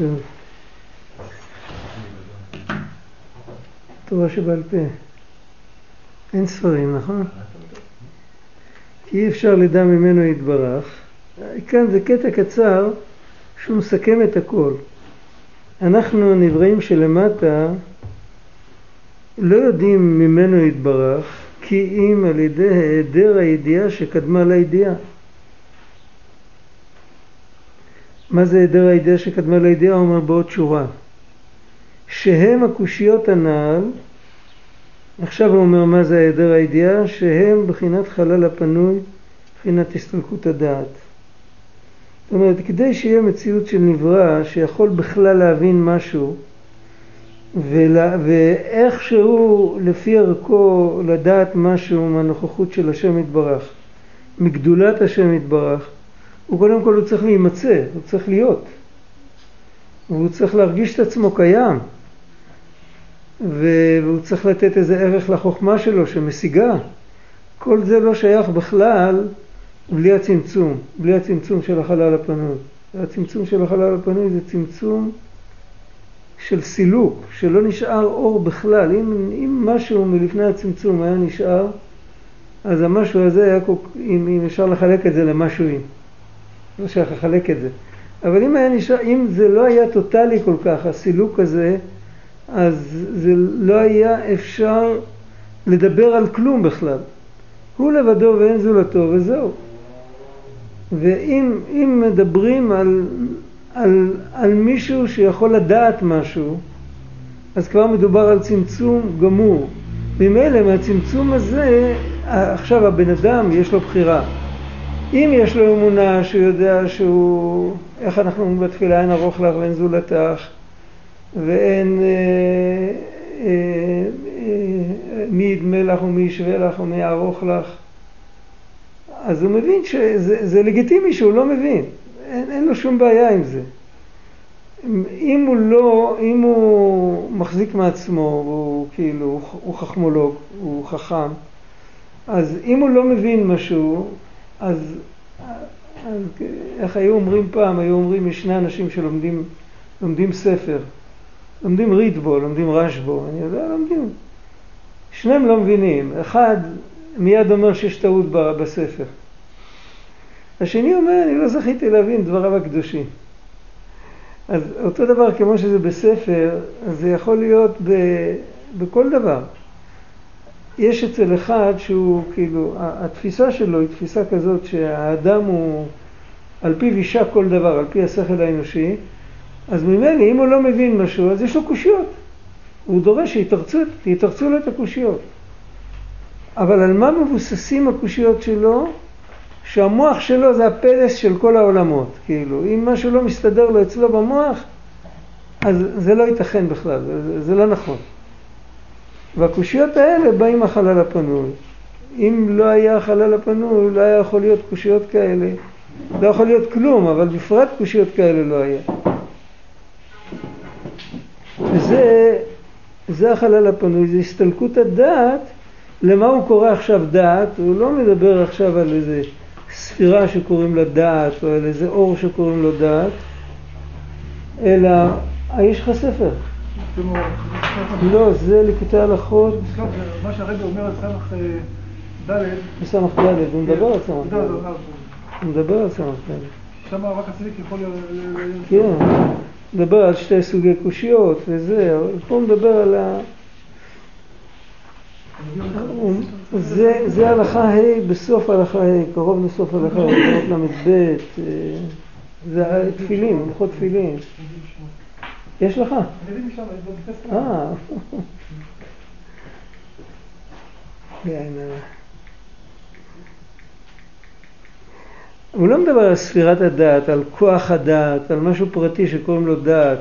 טוב. תורה שבעל פה. אין ספרים, נכון? כי אי אפשר לדע ממנו יתברך. כאן זה קטע קצר שהוא מסכם את הכל. אנחנו הנבראים שלמטה לא יודעים ממנו יתברך כי אם על ידי היעדר הידיעה שקדמה לידיעה. מה זה היעדר הידיעה שקדמה לידיעה? הוא אומר בעוד שורה. שהם הקושיות הנ"ל, עכשיו הוא אומר מה זה היעדר הידיעה, שהם בחינת חלל הפנוי, בחינת הסתלקות הדעת. זאת אומרת, כדי שיהיה מציאות של נברא שיכול בכלל להבין משהו, ולה, ואיכשהו לפי ערכו לדעת משהו מהנוכחות של השם יתברך, מגדולת השם יתברך, הוא קודם כל הוא צריך להימצא, הוא צריך להיות. והוא צריך להרגיש את עצמו קיים. והוא צריך לתת איזה ערך לחוכמה שלו שמשיגה. כל זה לא שייך בכלל בלי הצמצום, בלי הצמצום של החלל הפנוי. הצמצום של החלל הפנוי זה צמצום של סילוק, שלא נשאר אור בכלל. אם, אם משהו מלפני הצמצום היה נשאר, אז המשהו הזה היה, אם, אם אפשר לחלק את זה למשהוים. לא שייך לחלק את זה. אבל אם, נשאר, אם זה לא היה טוטאלי כל כך, הסילוק הזה, אז זה לא היה אפשר לדבר על כלום בכלל. הוא לבדו ואין זולתו וזהו. ואם מדברים על, על, על מישהו שיכול לדעת משהו, אז כבר מדובר על צמצום גמור. ממילא מהצמצום הזה, עכשיו הבן אדם יש לו בחירה. אם יש לו אמונה שהוא יודע שהוא, איך אנחנו אומרים בתפילה, אין ארוך לך ואין זולתך, ואין אה, אה, אה, מי ידמה לך ומי ישווה לך ומי יערוך לך, אז הוא מבין שזה לגיטימי שהוא לא מבין, אין, אין לו שום בעיה עם זה. אם הוא לא, אם הוא מחזיק מעצמו, הוא כאילו, הוא חכמולוג, הוא חכם, אז אם הוא לא מבין משהו, אז, אז איך היו אומרים פעם, היו אומרים, יש שני אנשים שלומדים לומדים ספר, לומדים ריטבו, לומדים רשבו, אני יודע, לומדים. שניהם לא מבינים. אחד מיד אומר שיש טעות בספר. השני אומר, אני לא זכיתי להבין דבריו הקדושים. אז אותו דבר כמו שזה בספר, אז זה יכול להיות ב, בכל דבר. יש אצל אחד שהוא כאילו, התפיסה שלו היא תפיסה כזאת שהאדם הוא על פיו אישה כל דבר, על פי השכל האנושי, אז ממילא אם הוא לא מבין משהו, אז יש לו קושיות. הוא דורש שיתרצו לו את הקושיות. אבל על מה מבוססים הקושיות שלו? שהמוח שלו זה הפלס של כל העולמות. כאילו, אם משהו לא מסתדר לו אצלו במוח, אז זה לא ייתכן בכלל, זה, זה לא נכון. והקושיות האלה באים מהחלל הפנוי. אם לא היה החלל הפנוי, לא היה יכול להיות קושיות כאלה. לא יכול להיות כלום, אבל בפרט קושיות כאלה לא היה. וזה זה החלל הפנוי, זה הסתלקות הדעת, למה הוא קורא עכשיו דעת? הוא לא מדבר עכשיו על איזה ספירה שקוראים לה דעת, או על איזה אור שקוראים לו דעת, אלא, יש לך ספר? לא, זה לקטעי הלכות. מה שהרגע אומר על סמך אה, ד' בסמך ד', הוא מדבר על סמך ד'. הוא מדבר על סמך ד'. שם רק הצדיק יכול להיות... כן, מדבר על שתי סוגי קושיות וזה, אבל פה הוא מדבר על ה... זה, זה הלכה ה' בסוף הלכה ה', קרוב לסוף הלכה ה', קרוב ל"ב, אה, זה תפילין, הלכות תפילין. יש לך? אה. הוא לא מדבר על ספירת הדעת, על כוח הדעת, על משהו פרטי שקוראים לו דעת.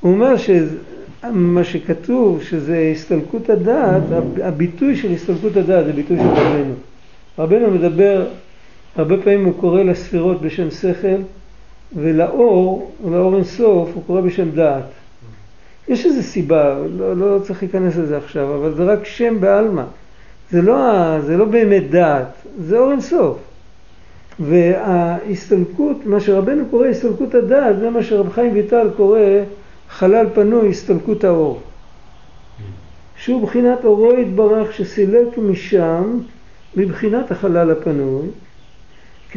הוא אומר שמה שכתוב, שזה הסתלקות הדעת, הביטוי של הסתלקות הדעת זה ביטוי של רבנו. רבנו מדבר, הרבה פעמים הוא קורא לספירות בשם שכל, ולאור, לאור אינסוף, הוא קורא בשם דעת. יש איזו סיבה, לא, לא צריך להיכנס לזה עכשיו, אבל זה רק שם בעלמא. זה לא, זה לא באמת דעת, זה אור אינסוף. וההסתלקות, מה שרבנו קורא הסתלקות הדעת, זה מה שרב חיים ויטל קורא חלל פנוי, הסתלקות האור. שהוא בחינת אורו יתברך שסילק משם, מבחינת החלל הפנוי,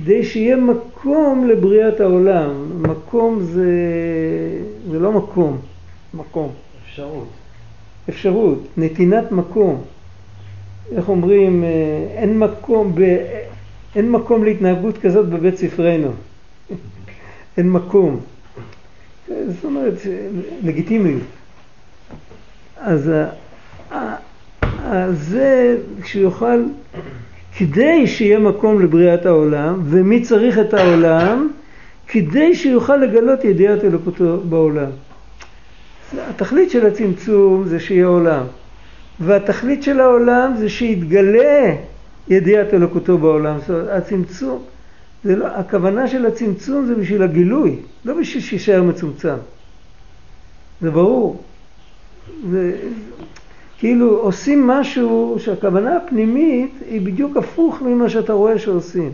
כדי שיהיה מקום לבריאת העולם. מקום זה, זה לא מקום, מקום. אפשרות. אפשרות, נתינת מקום. איך אומרים, אה, אין מקום, ב, אין מקום להתנהגות כזאת בבית ספרנו. אין מקום. זאת אומרת, לגיטימיות. אז זה שיוכל, כדי שיהיה מקום לבריאת העולם, ומי צריך את העולם? כדי שיוכל לגלות ידיעת אלוקותו בעולם. התכלית של הצמצום זה שיהיה עולם, והתכלית של העולם זה שיתגלה ידיעת אלוקותו בעולם. זאת אומרת, הצמצום, זה לא, הכוונה של הצמצום זה בשביל הגילוי, לא בשביל שישאר מצומצם. זה ברור. זה, כאילו עושים משהו שהכוונה הפנימית היא בדיוק הפוך ממה שאתה רואה שעושים.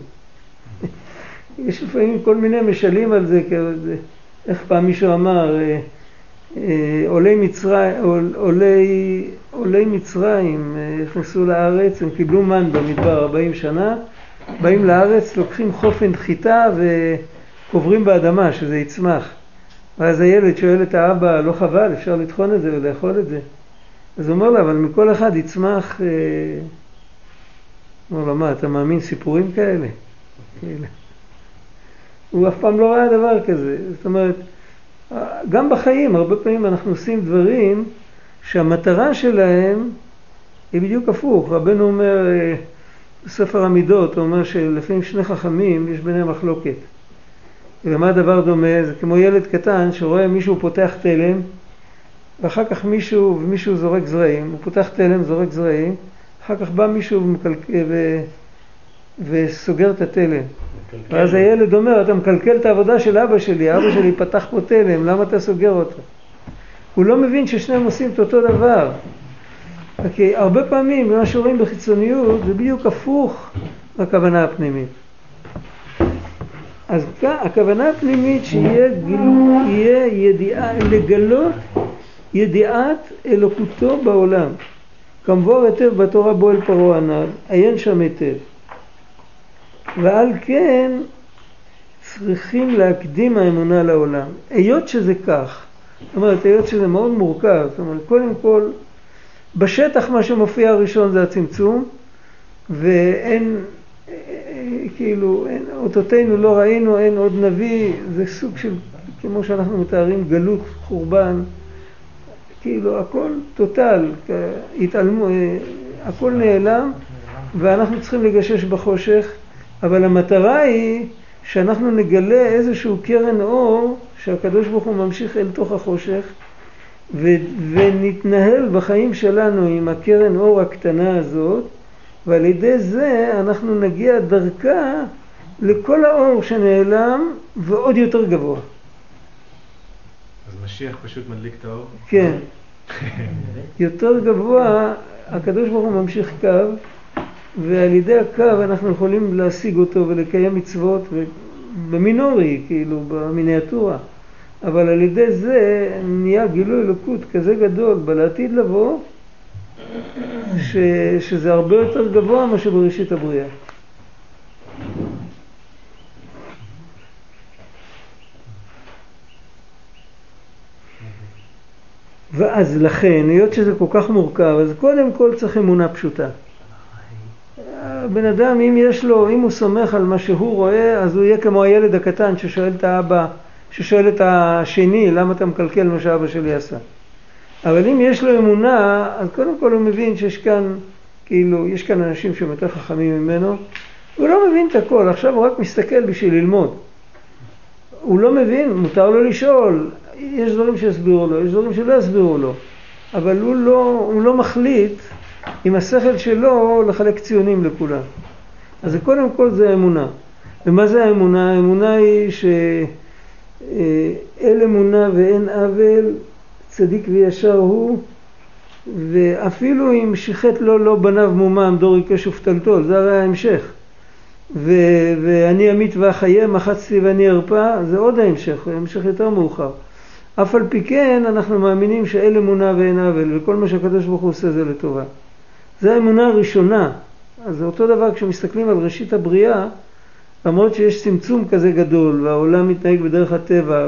יש לפעמים כל מיני משלים על זה, איך פעם מישהו אמר, אה, אה, עולי מצרים, עולי, עולי מצרים אה, נכנסו לארץ, הם קיבלו מן במדבר 40 שנה, באים לארץ, לוקחים חופן חיטה וקוברים באדמה, שזה יצמח. ואז הילד שואל את האבא, לא חבל, אפשר לטחון את זה ולאכול את זה. אז הוא אומר לו, אבל מכל אחד יצמח... אה, אומר לו, מה, אתה מאמין סיפורים כאלה? הוא אף פעם לא ראה דבר כזה. זאת אומרת, גם בחיים, הרבה פעמים אנחנו עושים דברים שהמטרה שלהם היא בדיוק הפוך. רבנו אומר, אה, בספר המידות, הוא אומר שלפעמים שני חכמים יש ביניהם מחלוקת. ולמה הדבר דומה? זה כמו ילד קטן שרואה מישהו פותח תלם ואחר כך מישהו, ומישהו זורק זרעים, הוא פותח תלם, זורק זרעים, אחר כך בא מישהו ומקלק... ו... וסוגר את התלם. ואז הילד אומר, אתה מקלקל את העבודה של אבא שלי, אבא שלי פתח פה תלם, למה אתה סוגר אותו? הוא לא מבין ששניהם עושים את אותו דבר. כי הרבה פעמים מה שרואים בחיצוניות זה בדיוק הפוך לכוונה הפנימית. אז הכוונה הפנימית שיהיה גילו, יהיה ידיעה, לגלות ידיעת אלוקותו בעולם. כמבואר היטב בתורה בו אל פרעה הנ"ל, עיין שם היטב. ועל כן צריכים להקדים האמונה לעולם. היות שזה כך, זאת אומרת, היות שזה מאוד מורכב, זאת אומרת, קודם כל, בשטח מה שמופיע הראשון זה הצמצום, ואין, כאילו, אין, אותותינו לא ראינו, אין עוד נביא, זה סוג של, כמו שאנחנו מתארים, גלות, חורבן, כאילו הכל טוטל, התעלמו, הכל נעלם ואנחנו צריכים לגשש בחושך, אבל המטרה היא שאנחנו נגלה איזשהו קרן אור שהקדוש ברוך הוא ממשיך אל תוך החושך ו- ונתנהל בחיים שלנו עם הקרן אור הקטנה הזאת ועל ידי זה אנחנו נגיע דרכה לכל האור שנעלם ועוד יותר גבוה. אז משיח פשוט מדליק את האור? כן. יותר גבוה, הקדוש ברוך הוא ממשיך קו, ועל ידי הקו אנחנו יכולים להשיג אותו ולקיים מצוות במינורי, כאילו, במיניאטורה. אבל על ידי זה נהיה גילוי אלוקות כזה גדול בלעתיד לבוא, ש, שזה הרבה יותר גבוה מאשר בראשית הבריאה. ואז לכן, היות שזה כל כך מורכב, אז קודם כל צריך אמונה פשוטה. בן אדם, אם יש לו, אם הוא סומך על מה שהוא רואה, אז הוא יהיה כמו הילד הקטן ששואל את האבא, ששואל את השני, למה אתה מקלקל מה שאבא שלי עשה? אבל אם יש לו אמונה, אז קודם כל הוא מבין שיש כאן, כאילו, יש כאן אנשים שהם יותר חכמים ממנו, הוא לא מבין את הכל, עכשיו הוא רק מסתכל בשביל ללמוד. הוא לא מבין, מותר לו לשאול, יש דברים שיסבירו לו, יש דברים שלא יסבירו לו, אבל הוא לא, הוא לא מחליט עם השכל שלו לחלק ציונים לכולם. אז קודם כל זה האמונה. ומה זה האמונה? האמונה היא שאל אמונה ואין עוול, צדיק וישר הוא, ואפילו אם שיחט לו לא בניו מומם דור עיקש ופתלתול, זה הרי ההמשך. ו- ואני אמית ואחיה, מחצתי ואני ארפא, זה עוד ההמשך, המשך יותר מאוחר. אף על פי כן אנחנו מאמינים שאין אמונה ואין עוול, וכל מה שהקדוש ברוך הוא עושה זה לטובה. זו האמונה הראשונה. אז זה אותו דבר כשמסתכלים על ראשית הבריאה, למרות שיש צמצום כזה גדול, והעולם מתנהג בדרך הטבע,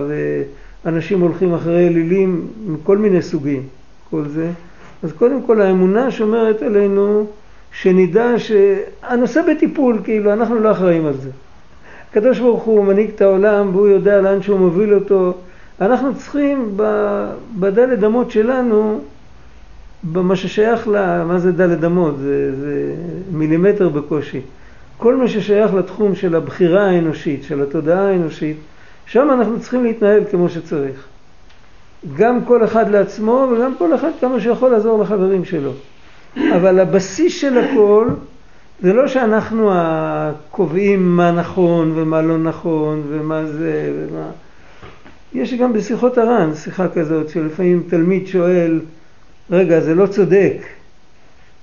ואנשים הולכים אחרי אלילים מכל מיני סוגים, כל זה, אז קודם כל האמונה שומרת עלינו שנדע שהנושא בטיפול, כאילו, אנחנו לא אחראים על זה. הקדוש ברוך הוא מנהיג את העולם והוא יודע לאן שהוא מוביל אותו. אנחנו צריכים בדלת אמות שלנו, במה ששייך ל... מה זה דלת אמות? זה, זה מילימטר בקושי. כל מה ששייך לתחום של הבחירה האנושית, של התודעה האנושית, שם אנחנו צריכים להתנהל כמו שצריך. גם כל אחד לעצמו וגם כל אחד כמה שיכול לעזור לחברים שלו. אבל הבסיס של הכל זה לא שאנחנו הקובעים מה נכון ומה לא נכון ומה זה ומה... יש גם בשיחות הר"ן שיחה כזאת שלפעמים תלמיד שואל, רגע זה לא צודק,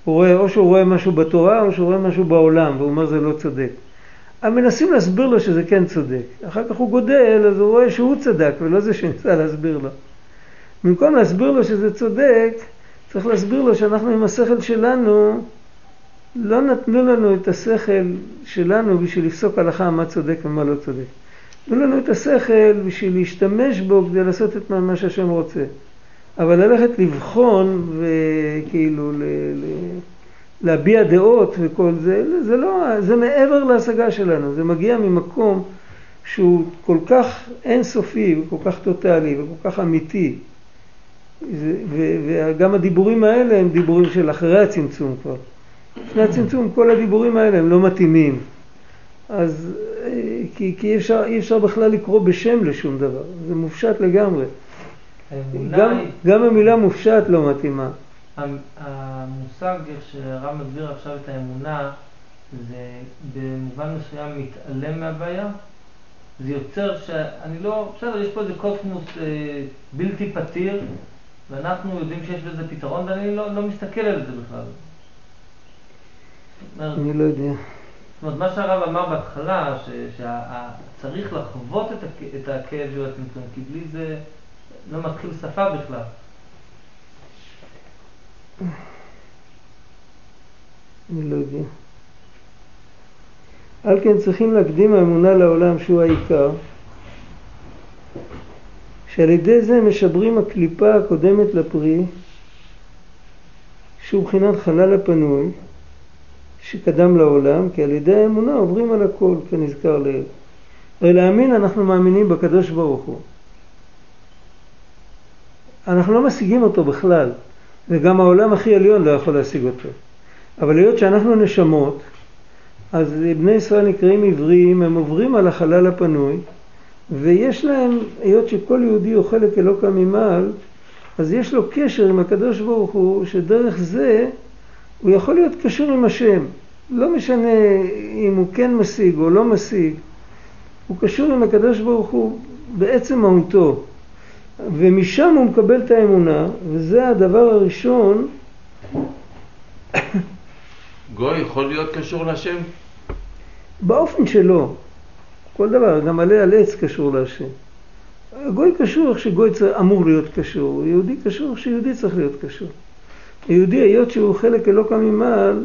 הוא רואה, או שהוא רואה משהו בתורה או שהוא רואה משהו בעולם והוא אומר זה לא צודק. אבל מנסים להסביר לו שזה כן צודק. אחר כך הוא גודל אז הוא רואה שהוא צדק ולא זה שניסה להסביר לו. במקום להסביר לו שזה צודק, צריך להסביר לו שאנחנו עם השכל שלנו, לא נתנו לנו את השכל שלנו בשביל לפסוק הלכה מה צודק ומה לא צודק. נתנו לנו את השכל בשביל להשתמש בו כדי לעשות את מה שהשם רוצה. אבל ללכת לבחון וכאילו ל, ל, להביע דעות וכל זה, זה לא, זה מעבר להשגה שלנו, זה מגיע ממקום שהוא כל כך אינסופי וכל כך טוטאלי וכל כך אמיתי. וגם הדיבורים האלה הם דיבורים של אחרי הצמצום כבר. לפני הצמצום כל הדיבורים האלה הם לא מתאימים. אז כי, כי אי, אפשר, אי אפשר בכלל לקרוא בשם לשום דבר, זה מופשט לגמרי. גם. גם המילה מופשט לא מתאימה. המושג, שהרב מסביר עכשיו את האמונה, זה במובן מסוים מתעלם מהבעיה? זה יוצר שאני לא, בסדר, יש פה איזה קוסמוס אה, בלתי פתיר, ואנחנו יודעים שיש לזה פתרון, ואני לא, לא מסתכל על זה בכלל. אני לא יודע. זאת אומרת, מה שהרב אמר בהתחלה, שצריך לחוות את, הכ, את הכאב של הצמצום, כי בלי זה לא מתחיל שפה בכלל. אני לא יודע. על כן צריכים להקדים האמונה לעולם שהוא העיקר, שעל ידי זה משברים הקליפה הקודמת לפרי, שהוא בחינת חלל הפנוי, שקדם לעולם, כי על ידי האמונה עוברים על הכל, כנזכר לעיל. הרי להאמין אנחנו מאמינים בקדוש ברוך הוא. אנחנו לא משיגים אותו בכלל, וגם העולם הכי עליון לא יכול להשיג אותו. אבל היות שאנחנו נשמות, אז בני ישראל נקראים עבריים, הם עוברים על החלל הפנוי, ויש להם, היות שכל יהודי הוא חלק אלוקא ממעל, אז יש לו קשר עם הקדוש ברוך הוא, שדרך זה הוא יכול להיות קשור עם השם. לא משנה אם הוא כן משיג או לא משיג, הוא קשור עם הקדוש ברוך הוא בעצם מהותו. ומשם הוא מקבל את האמונה, וזה הדבר הראשון. גוי יכול להיות קשור לשם? באופן שלו. כל דבר, גם עלי על עץ קשור להשם. גוי קשור איך שגוי אמור להיות קשור, יהודי קשור איך שיהודי צריך להיות קשור. יהודי, היות שהוא חלק אלוקא ממעל,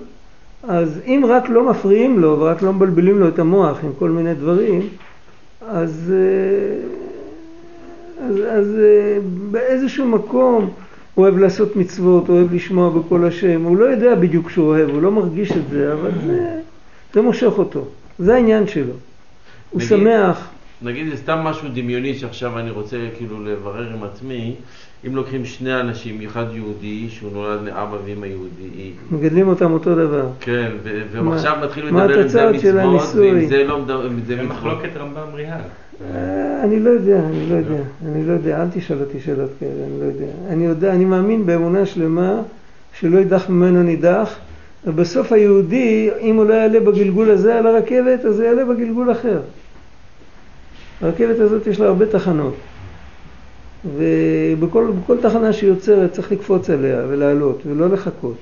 אז אם רק לא מפריעים לו ורק לא מבלבלים לו את המוח עם כל מיני דברים, אז, אה, אז, אז אה, באיזשהו מקום הוא אוהב לעשות מצוות, הוא אוהב לשמוע בקול השם, הוא לא יודע בדיוק שהוא אוהב, הוא לא מרגיש את זה, אבל זה, זה מושך אותו, זה העניין שלו. הוא נגיד, שמח. נגיד זה סתם משהו דמיוני שעכשיו אני רוצה כאילו לברר עם עצמי, אם לוקחים שני אנשים, אחד יהודי שהוא נולד לאבא ואמא יהודי. מגדלים אותם אותו דבר. כן, ועכשיו מתחילים לדבר אם זה מצוות, ואם זה לא מדבר, אם זה. מחלוקת רמב"ם ריאל. אה, אני לא יודע, אני לא יודע, אני לא יודע, אל תשאל אותי שאלות כאלה, אני לא יודע. אני יודע, אני מאמין באמונה שלמה שלא יידח ממנו נידח, ובסוף היהודי, אם הוא לא יעלה בגלגול הזה על הרכבת, אז הוא יעלה בגלגול אחר. הרכבת הזאת יש לה הרבה תחנות. ובכל תחנה שהיא יוצרת צריך לקפוץ עליה ולעלות ולא לחכות.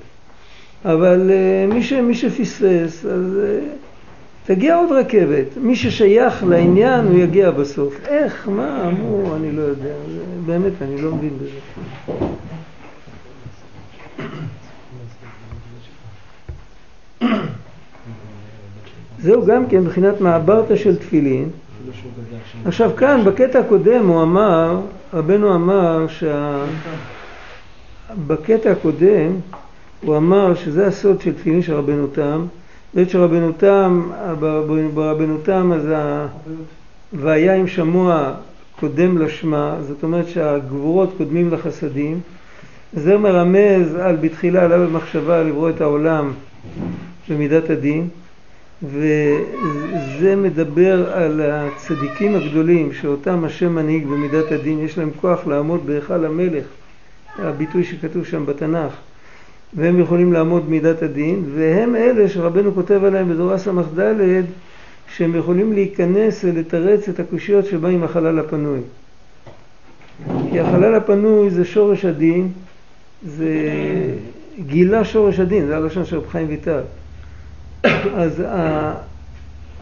אבל uh, מי, ש, מי שפספס, אז uh, תגיע עוד רכבת. מי ששייך לעניין הוא יגיע בסוף. איך, מה, אמרו, אני לא יודע. באמת, אני לא מבין בזה. זהו גם כן מבחינת מעברתא של תפילין. עכשיו כאן, בקטע הקודם הוא אמר, רבנו אמר. בקטע הקודם הוא אמר שזה הסוד של תפילין של רבנו תם. בעת שרבנו תם, ברבנו תם אז ה... והיה עם שמוע קודם לשמה, זאת אומרת שהגבורות קודמים לחסדים. זה מרמז על בתחילה עליו במחשבה לברוא את העולם במידת הדין. וזה מדבר על הצדיקים הגדולים שאותם השם מנהיג במידת הדין, יש להם כוח לעמוד בהיכל המלך, הביטוי שכתוב שם בתנ"ך, והם יכולים לעמוד במידת הדין, והם אלה שרבנו כותב עליהם בדורה ס"ד, שהם יכולים להיכנס ולתרץ את הקושיות שבא עם החלל הפנוי. כי החלל הפנוי זה שורש הדין, זה גילה שורש הדין, זה הלשון של רב חיים ויטל. אז ה...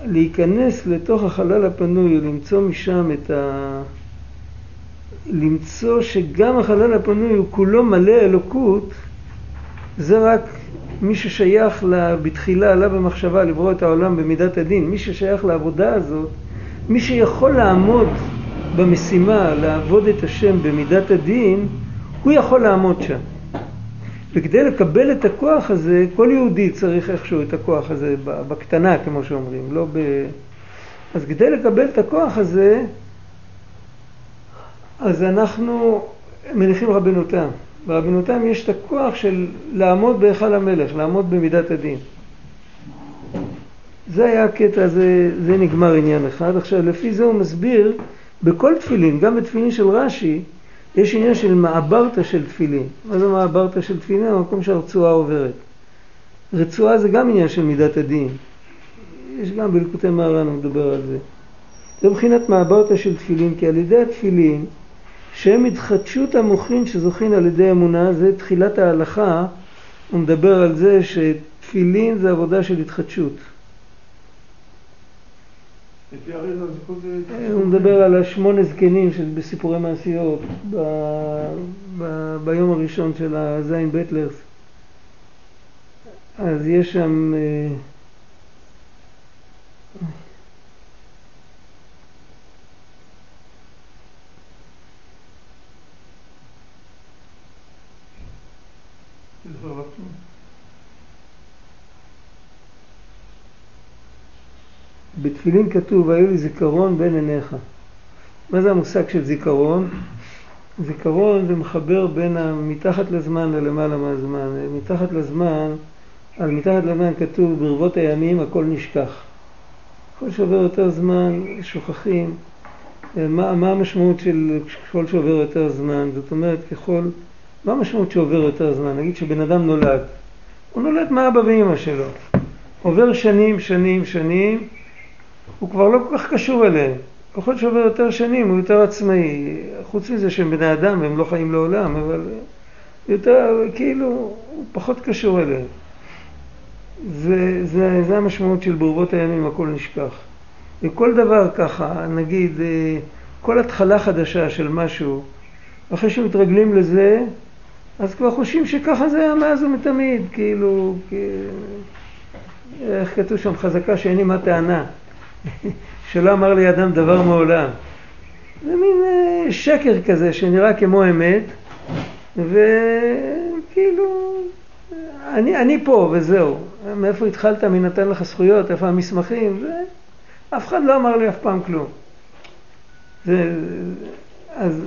להיכנס לתוך החלל הפנוי ולמצוא משם את ה... למצוא שגם החלל הפנוי הוא כולו מלא אלוקות, זה רק מי ששייך לה, בתחילה עלה במחשבה לברוא את העולם במידת הדין, מי ששייך לעבודה הזאת, מי שיכול לעמוד במשימה לעבוד את השם במידת הדין, הוא יכול לעמוד שם. וכדי לקבל את הכוח הזה, כל יהודי צריך איכשהו את הכוח הזה בקטנה, כמו שאומרים, לא ב... אז כדי לקבל את הכוח הזה, אז אנחנו מניחים רבנותם. ברבנותם יש את הכוח של לעמוד בהיכל המלך, לעמוד במידת הדין. זה היה הקטע, זה, זה נגמר עניין אחד. עכשיו, לפי זה הוא מסביר, בכל תפילין, גם בתפילין של רש"י, יש עניין של מעברתא של תפילין. מה זה מעברתא של תפילין? המקום שהרצועה עוברת. רצועה זה גם עניין של מידת הדין. יש גם בלקוטי מהר"ן, הוא מדבר על זה. זה מבחינת מעברתא של תפילין, כי על ידי התפילין, שהם התחדשות המוחין שזוכין על ידי אמונה, זה תחילת ההלכה, הוא מדבר על זה שתפילין זה עבודה של התחדשות. הוא מדבר על השמונה זקנים בסיפורי מעשיות ביום הראשון של הזין בטלרס. אז יש שם... בתפילין כתוב, היו לי זיכרון בין עיניך. מה זה המושג של זיכרון? זיכרון זה מחבר בין מתחת לזמן ללמעלה מהזמן. מתחת לזמן, על מתחת לזמן כתוב, ברבות הימים הכל נשכח. ככל שעובר יותר זמן, שוכחים. מה, מה המשמעות של ככל שעובר יותר זמן? זאת אומרת, ככל... מה המשמעות שעובר יותר זמן? נגיד שבן אדם נולד. הוא נולד מאבא ואימא שלו. עובר שנים, שנים, שנים, הוא כבר לא כל כך קשור אליהם. ככל שעובר יותר שנים הוא יותר עצמאי. חוץ מזה שהם בני אדם והם לא חיים לעולם, אבל יותר, כאילו, הוא פחות קשור אליהם. זה, זה, זה המשמעות של ברבות הימים, הכל נשכח. וכל דבר ככה, נגיד, אה, כל התחלה חדשה של משהו, אחרי שמתרגלים לזה, אז כבר חושבים שככה זה היה מאז ומתמיד, כאילו, איך כתוב שם, חזקה שאין עימה טענה. שלא אמר לי אדם דבר מעולם. זה מין אה, שקר כזה שנראה כמו אמת, וכאילו, אני, אני פה וזהו. מאיפה התחלת, מי נתן לך זכויות, איפה המסמכים, ו... אף אחד לא אמר לי אף פעם כלום. זה, אז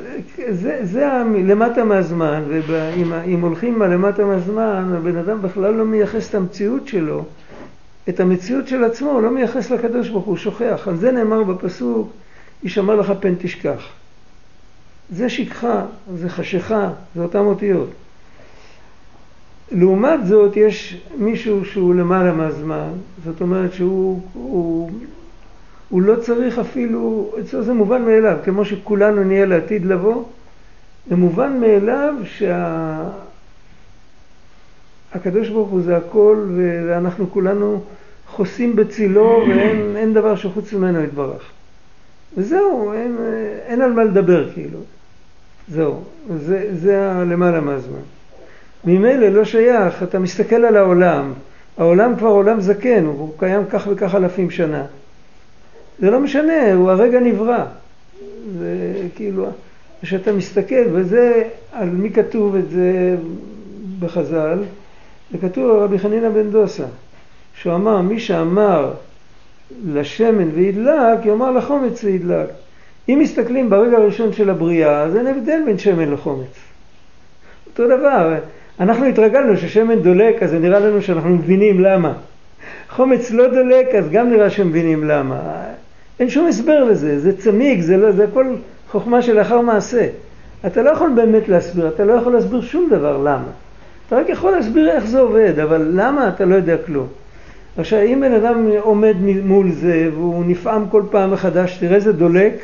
זה, זה למטה מהזמן, ואם הולכים למטה מהזמן, הבן אדם בכלל לא מייחס את המציאות שלו את המציאות של עצמו, הוא לא מייחס לקדוש ברוך הוא, שוכח. על זה נאמר בפסוק, יישמר לך פן תשכח. זה שכחה, זה חשיכה, זה אותן אותיות. לעומת זאת, יש מישהו שהוא למעלה מהזמן, זאת אומרת שהוא הוא, הוא לא צריך אפילו, אצלו זה מובן מאליו, כמו שכולנו נהיה לעתיד לבוא, זה מובן מאליו שהקדוש שה... ברוך הוא זה הכל ואנחנו כולנו חוסים בצילו ואין אין דבר שחוץ ממנו יתברך. וזהו, אין, אין על מה לדבר כאילו. זהו, זה, זה הלמעלה מהזמן. ממילא לא שייך, אתה מסתכל על העולם, העולם כבר עולם זקן, הוא קיים כך וכך אלפים שנה. זה לא משנה, הוא הרגע נברא. זה כאילו, כשאתה מסתכל, וזה, על מי כתוב את זה בחז"ל? זה כתוב על רבי חנינא בן דוסה, שהוא אמר, מי שאמר לשמן וידלק, יאמר לחומץ וידלק. אם מסתכלים ברגע הראשון של הבריאה, אז אין הבדל בין שמן לחומץ. אותו דבר, אנחנו התרגלנו ששמן דולק, אז זה נראה לנו שאנחנו מבינים למה. חומץ לא דולק, אז גם נראה שמבינים למה. אין שום הסבר לזה, זה צמיג, זה, לא, זה הכל חוכמה שלאחר מעשה. אתה לא יכול באמת להסביר, אתה לא יכול להסביר שום דבר למה. אתה רק יכול להסביר איך זה עובד, אבל למה אתה לא יודע כלום. עכשיו, אם בן אדם עומד מול זה והוא נפעם כל פעם מחדש, תראה זה דולק,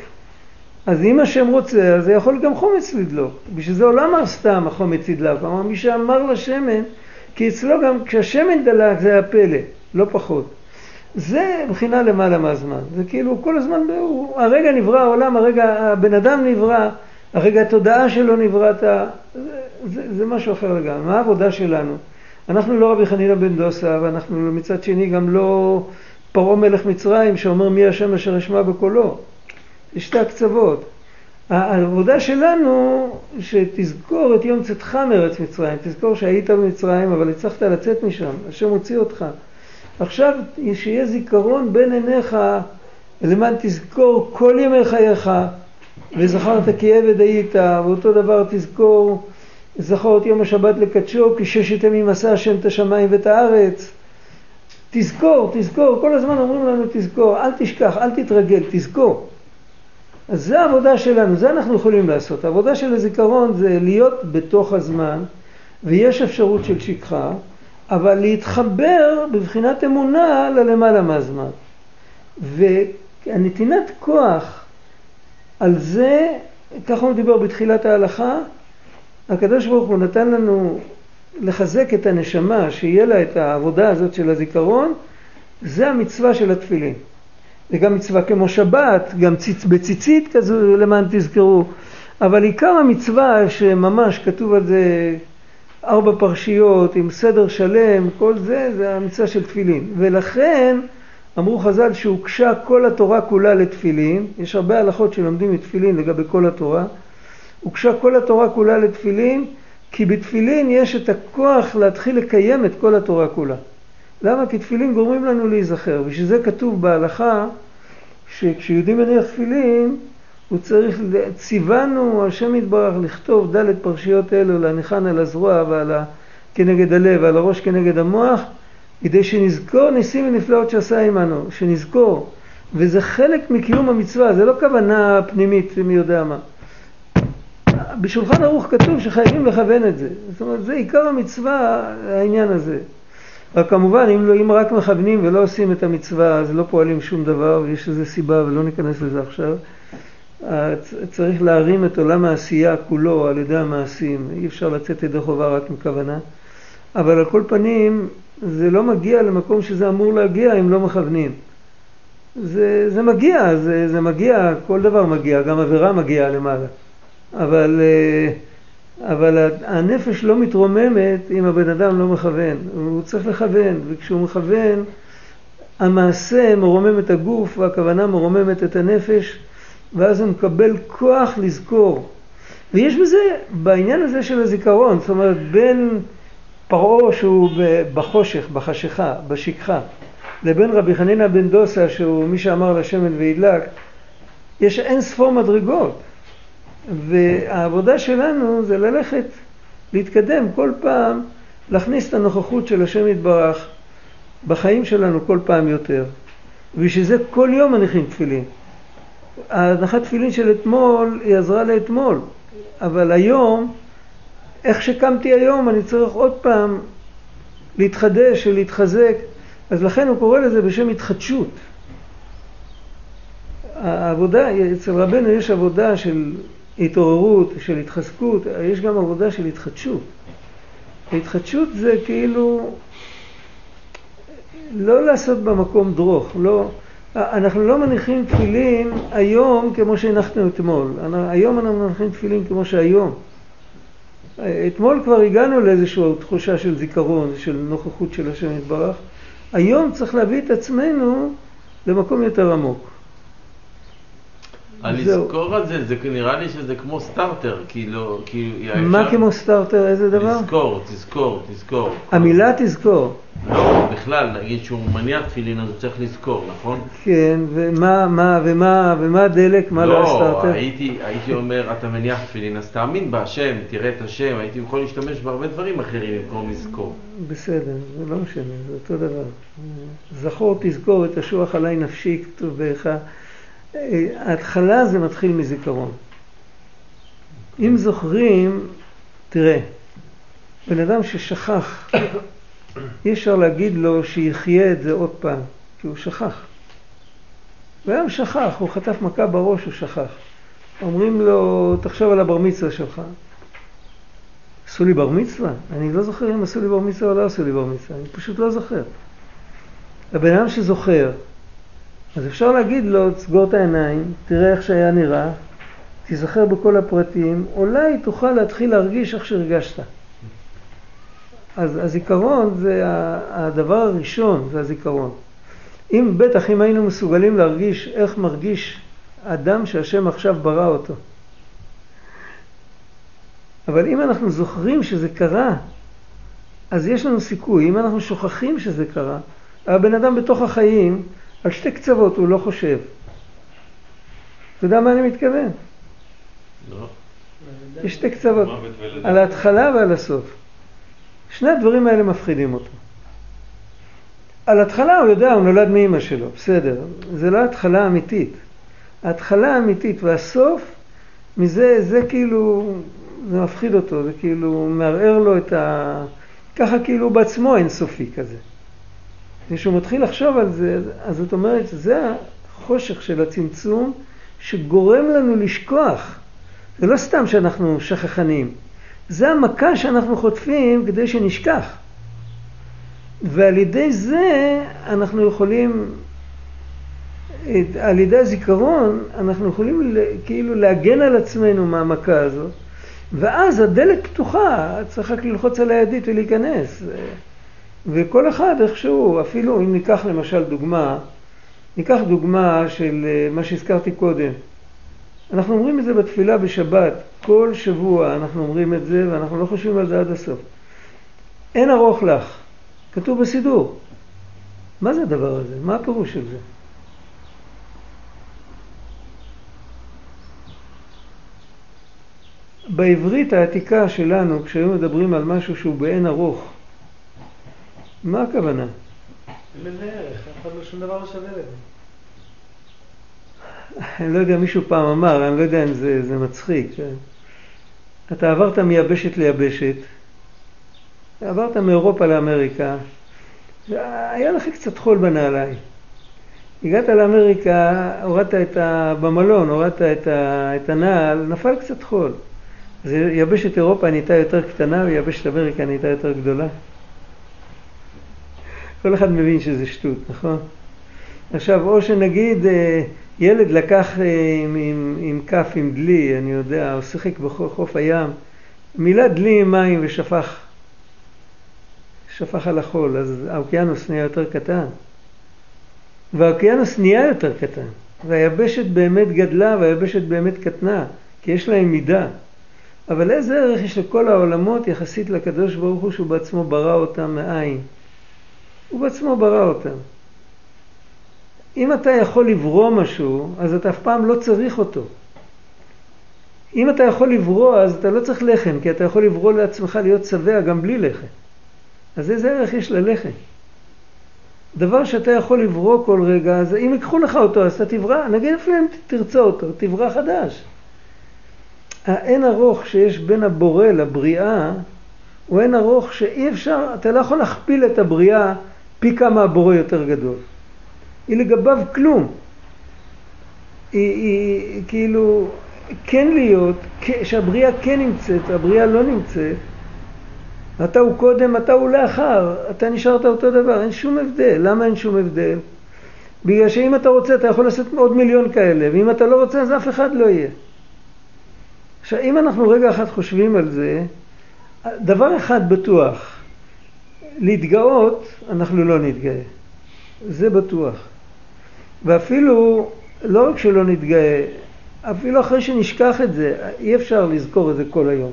אז אם השם רוצה, אז זה יכול גם חומץ לדלוק. בשביל זה עולם סתם החומץ ידלק. כלומר, מי שאמר לשמן, כי אצלו גם כשהשמן דלק זה הפלא, לא פחות. זה מבחינה למעלה מהזמן. זה כאילו כל הזמן, הוא, הרגע נברא העולם, הרגע הבן אדם נברא, הרגע התודעה שלו נבראת, זה, זה, זה משהו אחר לגמרי. מה העבודה שלנו? אנחנו לא רבי חנינא בן דוסה, ואנחנו מצד שני גם לא פרעה מלך מצרים שאומר מי השם אשר אשמע בקולו. זה שתי הקצוות. העבודה שלנו, שתזכור את יום צאתך מארץ מצרים, תזכור שהיית במצרים אבל הצלחת לצאת משם, השם הוציא אותך. עכשיו שיהיה זיכרון בין עיניך, למען תזכור כל ימי חייך, וזכרת כי עבד היית, ואותו דבר תזכור, זכור את יום השבת לקדשו, כי ששת ימים עשה השם את השמיים ואת הארץ. תזכור, תזכור, כל הזמן אומרים לנו תזכור, אל תשכח, אל תתרגל, תזכור. אז זה העבודה שלנו, זה אנחנו יכולים לעשות. העבודה של הזיכרון זה להיות בתוך הזמן, ויש אפשרות של שכחה, אבל להתחבר בבחינת אמונה ללמעלה מהזמן. והנתינת כוח על זה, ככה הוא דיבר בתחילת ההלכה, הקדוש ברוך הוא נתן לנו לחזק את הנשמה, שיהיה לה את העבודה הזאת של הזיכרון, זה המצווה של התפילין. זה גם מצווה כמו שבת, גם ציצ, בציצית כזו למען תזכרו, אבל עיקר המצווה שממש כתוב על זה ארבע פרשיות עם סדר שלם, כל זה, זה המצווה של תפילין. ולכן אמרו חז"ל שהוגשה כל התורה כולה לתפילין, יש הרבה הלכות שלומדים מתפילין לגבי כל התורה, הוגשה כל התורה כולה לתפילין, כי בתפילין יש את הכוח להתחיל לקיים את כל התורה כולה. למה? כי תפילין גורמים לנו להיזכר. בשביל זה כתוב בהלכה שכשיהודי מניח תפילין, הוא צריך, ציוונו השם יתברך לכתוב ד' פרשיות אלו, להניחן על הזרוע ועל ה... כנגד הלב ועל הראש כנגד המוח, כדי שנזכור ניסים ונפלאות שעשה עמנו, שנזכור. וזה חלק מקיום המצווה, זה לא כוונה פנימית מי יודע מה. בשולחן ערוך כתוב שחייבים לכוון את זה. זאת אומרת, זה עיקר המצווה, העניין הזה. רק כמובן, אם, לא, אם רק מכוונים ולא עושים את המצווה, אז לא פועלים שום דבר, ויש לזה סיבה, ולא ניכנס לזה עכשיו. צריך להרים את עולם העשייה כולו על ידי המעשים, אי אפשר לצאת ידי חובה רק מכוונה. אבל על כל פנים, זה לא מגיע למקום שזה אמור להגיע אם לא מכוונים. זה, זה מגיע, זה, זה מגיע, כל דבר מגיע, גם עבירה מגיעה למעלה. אבל... Uh, אבל הנפש לא מתרוממת אם הבן אדם לא מכוון, הוא צריך לכוון, וכשהוא מכוון, המעשה מרומם את הגוף והכוונה מרוממת את הנפש, ואז הוא מקבל כוח לזכור. ויש בזה, בעניין הזה של הזיכרון, זאת אומרת, בין פרעה שהוא בחושך, בחשיכה, בשכחה, לבין רבי חנינא בן דוסה, שהוא מי שאמר לשמן וידלק, יש אין ספור מדרגות. והעבודה שלנו זה ללכת, להתקדם כל פעם, להכניס את הנוכחות של השם יתברך בחיים שלנו כל פעם יותר. ובשביל זה כל יום מניחים תפילין. ההנחת תפילין של אתמול היא עזרה לאתמול, אבל היום, איך שקמתי היום, אני צריך עוד פעם להתחדש ולהתחזק, אז לכן הוא קורא לזה בשם התחדשות. העבודה, אצל רבנו יש עבודה של התעוררות, של התחזקות, יש גם עבודה של התחדשות. התחדשות זה כאילו, לא לעשות במקום דרוך, לא, אנחנו לא מניחים תפילין היום כמו שהנחנו אתמול, היום אנחנו מניחים תפילין כמו שהיום. אתמול כבר הגענו לאיזושהי תחושה של זיכרון, של נוכחות של השם יתברך. היום צריך להביא את עצמנו למקום יותר עמוק. הלזכור את זה, נראה לי שזה כמו סטארטר, כאילו... מה כמו סטארטר? איזה דבר? לזכור, תזכור, תזכור. המילה תזכור. לא, בכלל, נגיד שהוא מניח תפילין אז הוא צריך לזכור, נכון? כן, ומה, מה, ומה, ומה הדלק, מה לא הסטארטר? לא, הייתי, הייתי אומר, אתה מניח תפילין, אז תאמין בהשם, תראה את השם, הייתי יכול להשתמש בהרבה דברים אחרים במקום לזכור. בסדר, זה לא משנה, זה אותו דבר. זכור תזכור את השוח עלי נפשי, כתוב באחד. ההתחלה זה מתחיל מזיכרון. אם זוכרים, תראה, בן אדם ששכח, אי אפשר להגיד לו שיחיה את זה עוד פעם, כי הוא שכח. והיום שכח, הוא חטף מכה בראש, הוא שכח. אומרים לו, תחשוב על הבר מצווה שלך. עשו לי בר מצווה? אני לא זוכר אם עשו לי בר מצווה או לא עשו לי בר מצווה, אני פשוט לא זוכר. הבן אדם שזוכר, אז אפשר להגיד לו, תסגור את העיניים, תראה איך שהיה נראה, תיזכר בכל הפרטים, אולי תוכל להתחיל להרגיש איך שהרגשת. אז הזיכרון זה הדבר הראשון, זה הזיכרון. אם בטח אם היינו מסוגלים להרגיש איך מרגיש אדם שהשם עכשיו ברא אותו. אבל אם אנחנו זוכרים שזה קרה, אז יש לנו סיכוי. אם אנחנו שוכחים שזה קרה, הבן אדם בתוך החיים על שתי קצוות הוא לא חושב. אתה יודע מה אני מתכוון? לא. יש שתי קצוות, על ההתחלה ועל הסוף. שני הדברים האלה מפחידים אותו. על התחלה הוא יודע, הוא נולד מאימא שלו, בסדר. זה לא התחלה אמיתית. ההתחלה האמיתית והסוף, מזה, זה כאילו, זה מפחיד אותו, זה כאילו מערער לו את ה... ככה כאילו בעצמו אינסופי כזה. כשהוא מתחיל לחשוב על זה, אז זאת אומרת, זה החושך של הצמצום שגורם לנו לשכוח. זה לא סתם שאנחנו שכחנים, זה המכה שאנחנו חוטפים כדי שנשכח. ועל ידי זה אנחנו יכולים, על ידי הזיכרון, אנחנו יכולים כאילו להגן על עצמנו מהמכה הזאת, ואז הדלת פתוחה, צריך רק ללחוץ על הידית ולהיכנס. וכל אחד איכשהו, אפילו אם ניקח למשל דוגמה, ניקח דוגמה של אה, מה שהזכרתי קודם. אנחנו אומרים את זה בתפילה בשבת, כל שבוע אנחנו אומרים את זה ואנחנו לא חושבים על זה עד הסוף. אין ארוך לך, כתוב בסידור. מה זה הדבר הזה? מה הפירוש של זה? בעברית העתיקה שלנו, כשהיו מדברים על משהו שהוא באין ארוך, מה הכוונה? אין לזה ערך, אף אחד לא שום דבר לא שווה לזה. אני לא יודע, מישהו פעם אמר, אני לא יודע אם זה, זה מצחיק. כן? אתה עברת מיבשת ליבשת, עברת מאירופה לאמריקה, היה לך קצת חול בנעליים. הגעת לאמריקה, הורדת את ה... במלון, הורדת את, ה... את הנעל, נפל קצת חול. אז יבשת אירופה נהייתה יותר קטנה ויבשת אמריקה נהייתה יותר גדולה. כל אחד מבין שזה שטות, נכון? עכשיו, או שנגיד אה, ילד לקח אה, עם, עם, עם כף, עם דלי, אני יודע, או שיחק בחוף הים, מילא דלי עם מים ושפך, שפך על החול, אז האוקיינוס נהיה יותר קטן. והאוקיינוס נהיה יותר קטן, והיבשת באמת גדלה והיבשת באמת קטנה, כי יש להם מידה. אבל איזה ערך יש לכל העולמות יחסית לקדוש ברוך הוא שהוא בעצמו ברא אותם מאין? הוא בעצמו ברא אותם. אם אתה יכול לברוא משהו, אז אתה אף פעם לא צריך אותו. אם אתה יכול לברוא, אז אתה לא צריך לחם, כי אתה יכול לברוא לעצמך להיות שבע גם בלי לחם. אז איזה ערך יש ללחם? דבר שאתה יכול לברוא כל רגע, אז אם ייקחו לך אותו, אז אתה תברא, נגיד אפילו אם תרצה אותו, תברא חדש. האין ארוך שיש בין הבורא לבריאה, הוא אין ארוך שאי אפשר, אתה לא יכול להכפיל את הבריאה פי כמה הבורא יותר גדול. היא לגביו כלום. היא, היא כאילו כן להיות, שהבריאה כן נמצאת, הבריאה לא נמצאת, אתה הוא קודם, אתה הוא לאחר, אתה נשארת אותו דבר, אין שום הבדל. למה אין שום הבדל? בגלל שאם אתה רוצה אתה יכול לעשות עוד מיליון כאלה, ואם אתה לא רוצה אז אף אחד לא יהיה. עכשיו, אם אנחנו רגע אחד חושבים על זה, דבר אחד בטוח, להתגאות, אנחנו לא נתגאה. זה בטוח. ואפילו, לא רק שלא נתגאה, אפילו אחרי שנשכח את זה, אי אפשר לזכור את זה כל היום.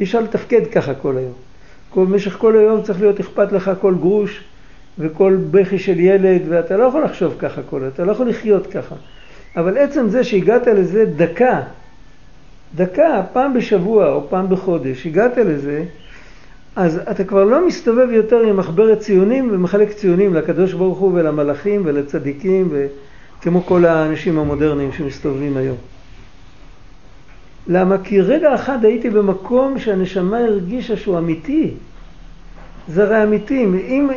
אי אפשר לתפקד ככה כל היום. כל, במשך כל היום צריך להיות אכפת לך כל גרוש וכל בכי של ילד, ואתה לא יכול לחשוב ככה כל היום, אתה לא יכול לחיות ככה. אבל עצם זה שהגעת לזה דקה, דקה, פעם בשבוע או פעם בחודש, הגעת לזה, אז אתה כבר לא מסתובב יותר עם מחברת ציונים ומחלק ציונים לקדוש ברוך הוא ולמלאכים ולצדיקים וכמו כל האנשים המודרניים שמסתובבים היום. למה? כי רגע אחד הייתי במקום שהנשמה הרגישה שהוא אמיתי. זה הרי אמיתי. אם,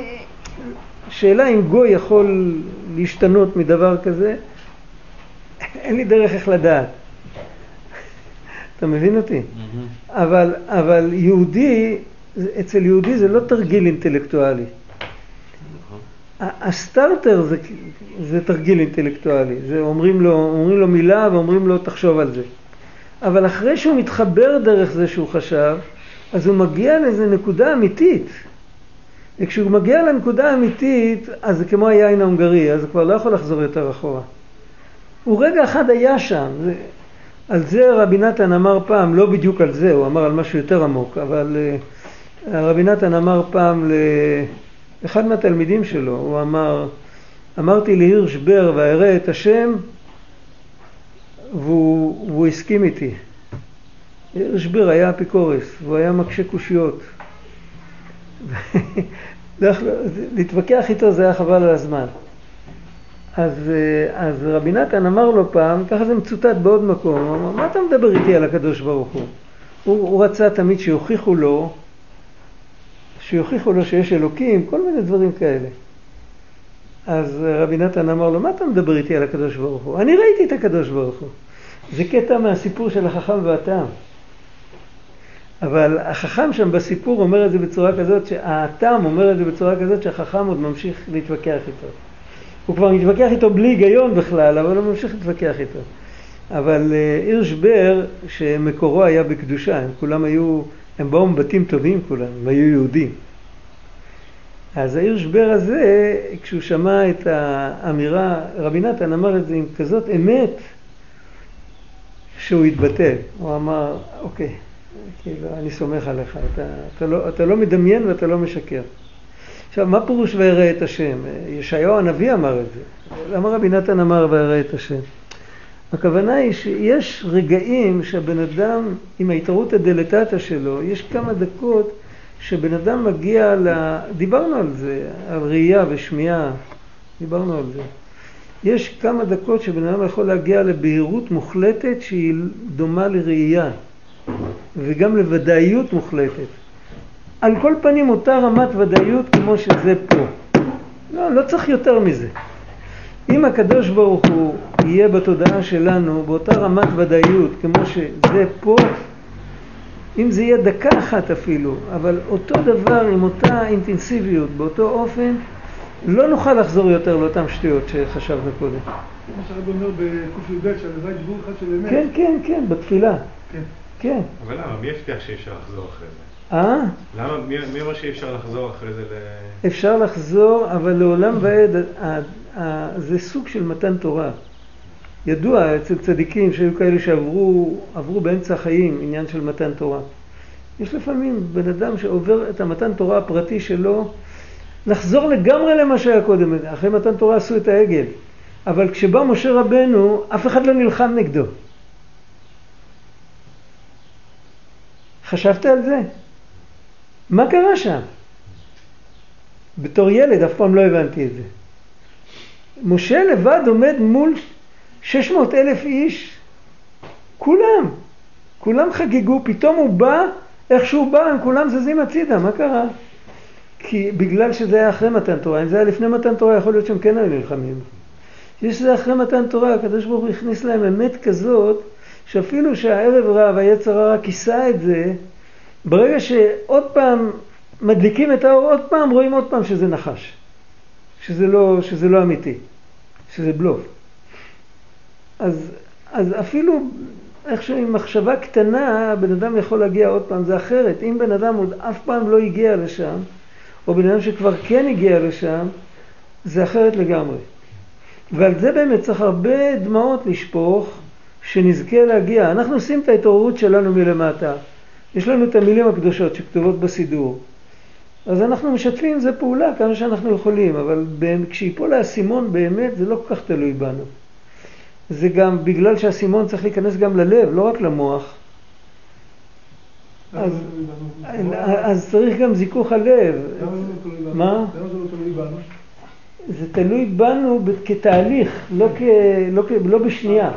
שאלה אם גוי יכול להשתנות מדבר כזה, אין לי דרך איך לדעת. אתה מבין אותי? Mm-hmm. אבל, אבל יהודי, אצל יהודי זה לא תרגיל אינטלקטואלי. נכון. הסטארטר זה, זה תרגיל אינטלקטואלי, זה אומרים לו, אומרים לו מילה ואומרים לו תחשוב על זה. אבל אחרי שהוא מתחבר דרך זה שהוא חשב, אז הוא מגיע לאיזה נקודה אמיתית. וכשהוא מגיע לנקודה האמיתית, אז זה כמו היין ההונגרי, אז הוא כבר לא יכול לחזור יותר אחורה. הוא רגע אחד היה שם. זה, על זה רבי נתן אמר פעם, לא בדיוק על זה, הוא אמר על משהו יותר עמוק, אבל uh, רבי נתן אמר פעם לאחד מהתלמידים שלו, הוא אמר, אמרתי להירשבר ואראה את השם, והוא, והוא הסכים איתי. הירשבר היה אפיקורס, והוא היה מקשה קושיות. להתווכח איתו זה היה חבל על הזמן. אז, אה, אז רבי נתן אמר לו פעם, ככה זה מצוטט בעוד מקום, הוא אמר, מה אתה מדבר איתי על הקדוש ברוך הוא? הוא, הוא רצה תמיד שיוכיחו לו, שיוכיחו לו שיש אלוקים, כל מיני דברים כאלה. אז רבי נתן אמר לו, מה אתה מדבר איתי על הקדוש ברוך הוא? אני ראיתי את הקדוש ברוך הוא. זה קטע מהסיפור של החכם והטעם. אבל החכם שם בסיפור אומר את זה בצורה כזאת, שהטעם אומר את זה בצורה כזאת שהחכם עוד ממשיך להתווכח איתו. הוא כבר מתווכח איתו בלי היגיון בכלל, אבל הוא ממשיך להתווכח איתו. אבל אה, הירשבר, שמקורו היה בקדושה, הם כולם היו, הם באו מבתים טובים כולם, הם היו יהודים. אז הירשבר הזה, כשהוא שמע את האמירה, רבי נתן אמר את זה עם כזאת אמת, שהוא התבטל. הוא אמר, אוקיי, כאילו, אני סומך עליך, אתה, אתה, לא, אתה לא מדמיין ואתה לא משקר. עכשיו, מה פירוש וירא את השם? ישעיהו הנביא אמר את זה. למה רבי נתן אמר וירא את השם? הכוונה היא שיש רגעים שהבן אדם, עם ההתערות הדלתתא שלו, יש כמה דקות שבן אדם מגיע ל... דיברנו על זה, על ראייה ושמיעה, דיברנו על זה. יש כמה דקות שבן אדם יכול להגיע לבהירות מוחלטת שהיא דומה לראייה וגם לוודאיות מוחלטת. על כל פנים אותה רמת ודאיות כמו שזה פה. לא, לא צריך יותר מזה. אם הקדוש ברוך הוא יהיה בתודעה שלנו באותה רמת ודאיות כמו שזה פה, אם זה יהיה דקה אחת אפילו, אבל אותו דבר עם אותה אינטנסיביות, באותו אופן, לא נוכל לחזור יותר לאותן שטויות שחשבנו קודם. מה שהרב אומר בקי"ב, שהלוואי דיבור אחד של אמת. כן, כן, כן, בתפילה. כן. כן. אבל למה? מי הבטיח שאי אפשר לחזור אחרי זה? אה? למה? מי, מי אומר שאי אפשר לחזור אחרי זה ל... אפשר לחזור, אבל לעולם ועד, זה סוג של מתן תורה. ידוע אצל צדיקים שהיו כאלה שעברו באמצע החיים עניין של מתן תורה. יש לפעמים בן אדם שעובר את המתן תורה הפרטי שלו לחזור לגמרי למה שהיה קודם. אחרי מתן תורה עשו את העגל. אבל כשבא משה רבנו, אף אחד לא נלחם נגדו. חשבת על זה? מה קרה שם? בתור ילד אף פעם לא הבנתי את זה. משה לבד עומד מול 600 אלף איש, כולם, כולם חגגו, פתאום הוא בא, איך שהוא בא, הם כולם זזים הצידה, מה קרה? כי בגלל שזה היה אחרי מתן תורה, אם זה היה לפני מתן תורה, יכול להיות שהם כן היו נלחמים. יש שזה אחרי מתן תורה, הקדוש ברוך הוא הכניס להם אמת כזאת, שאפילו שהערב רב, היצר הרע כיסה את זה, ברגע שעוד פעם מדליקים את האור עוד פעם, רואים עוד פעם שזה נחש, שזה לא, שזה לא אמיתי, שזה בלוף. אז, אז אפילו איכשהו עם מחשבה קטנה, בן אדם יכול להגיע עוד פעם, זה אחרת. אם בן אדם עוד אף פעם לא הגיע לשם, או בן אדם שכבר כן הגיע לשם, זה אחרת לגמרי. ועל זה באמת צריך הרבה דמעות לשפוך, שנזכה להגיע. אנחנו עושים את ההתעוררות שלנו מלמטה. יש לנו את המילים הקדושות שכתובות בסידור. אז אנחנו משתפים זה פעולה כמה שאנחנו יכולים, אבל כשיפול האסימון באמת זה לא כל כך תלוי בנו. זה גם בגלל שהאסימון צריך להיכנס גם ללב, לא רק למוח. אז, אז צריך גם זיכוך הלב. מה? למה זה לא תלוי בנו? זה תלוי בנו כתהליך, לא, כ, לא, כ, לא בשנייה.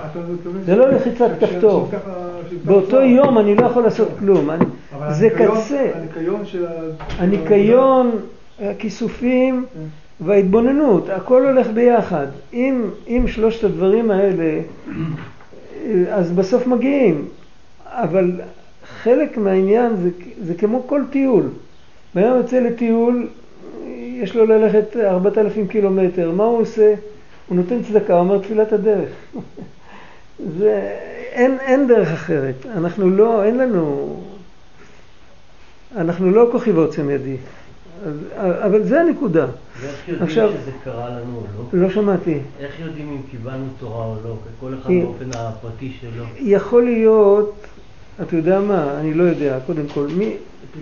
זה לא לחיצת כפתור. באותו יום אני לא יכול לעשות כלום. זה קצה. הניקיון של ה... הניקיון, הכיסופים וההתבוננות, הכל הולך ביחד. אם, אם שלושת הדברים האלה, אז בסוף מגיעים. אבל חלק מהעניין זה, זה כמו כל טיול. בן אדם יוצא לטיול, יש לו ללכת 4,000 קילומטר, מה הוא עושה? הוא נותן צדקה, הוא אומר תפילת הדרך. זה, אין, אין דרך אחרת. אנחנו לא, אין לנו, אנחנו לא כוחי ועוצם ידי. אבל זה הנקודה. ואיך יודעים עכשיו, שזה קרה לנו או לא? לא שמעתי. איך יודעים אם קיבלנו תורה או לא? כל אחד באופן הפרטי שלו. יכול להיות, אתה יודע מה, אני לא יודע, קודם כל, מי,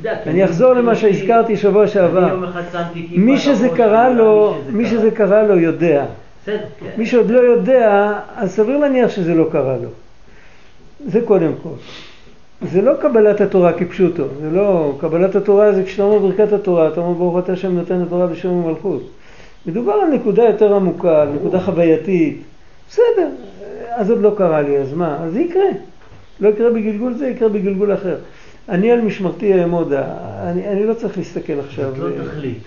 אני אחזור למה שהזכרתי שבוע שעבר. מי שזה קרה לו, מי שזה קרה לו יודע. כן. מי שעוד לא יודע, אז סביר להניח שזה לא קרה לו. זה קודם כל. זה לא קבלת התורה כפשוטו, זה לא, קבלת התורה זה כשאתה אומר ברכת התורה, אתה אומר ברוך אתה השם נותן התורה בשם ומלכות. מדובר על נקודה יותר עמוקה, על נקודה חווייתית. בסדר, אז עוד לא קרה לי, אז מה? אז זה יקרה. לא יקרה בגלגול זה, יקרה בגלגול אחר. אני על משמרתי אעמוד, אני, אני לא צריך להסתכל עכשיו. זאת לא תכלית.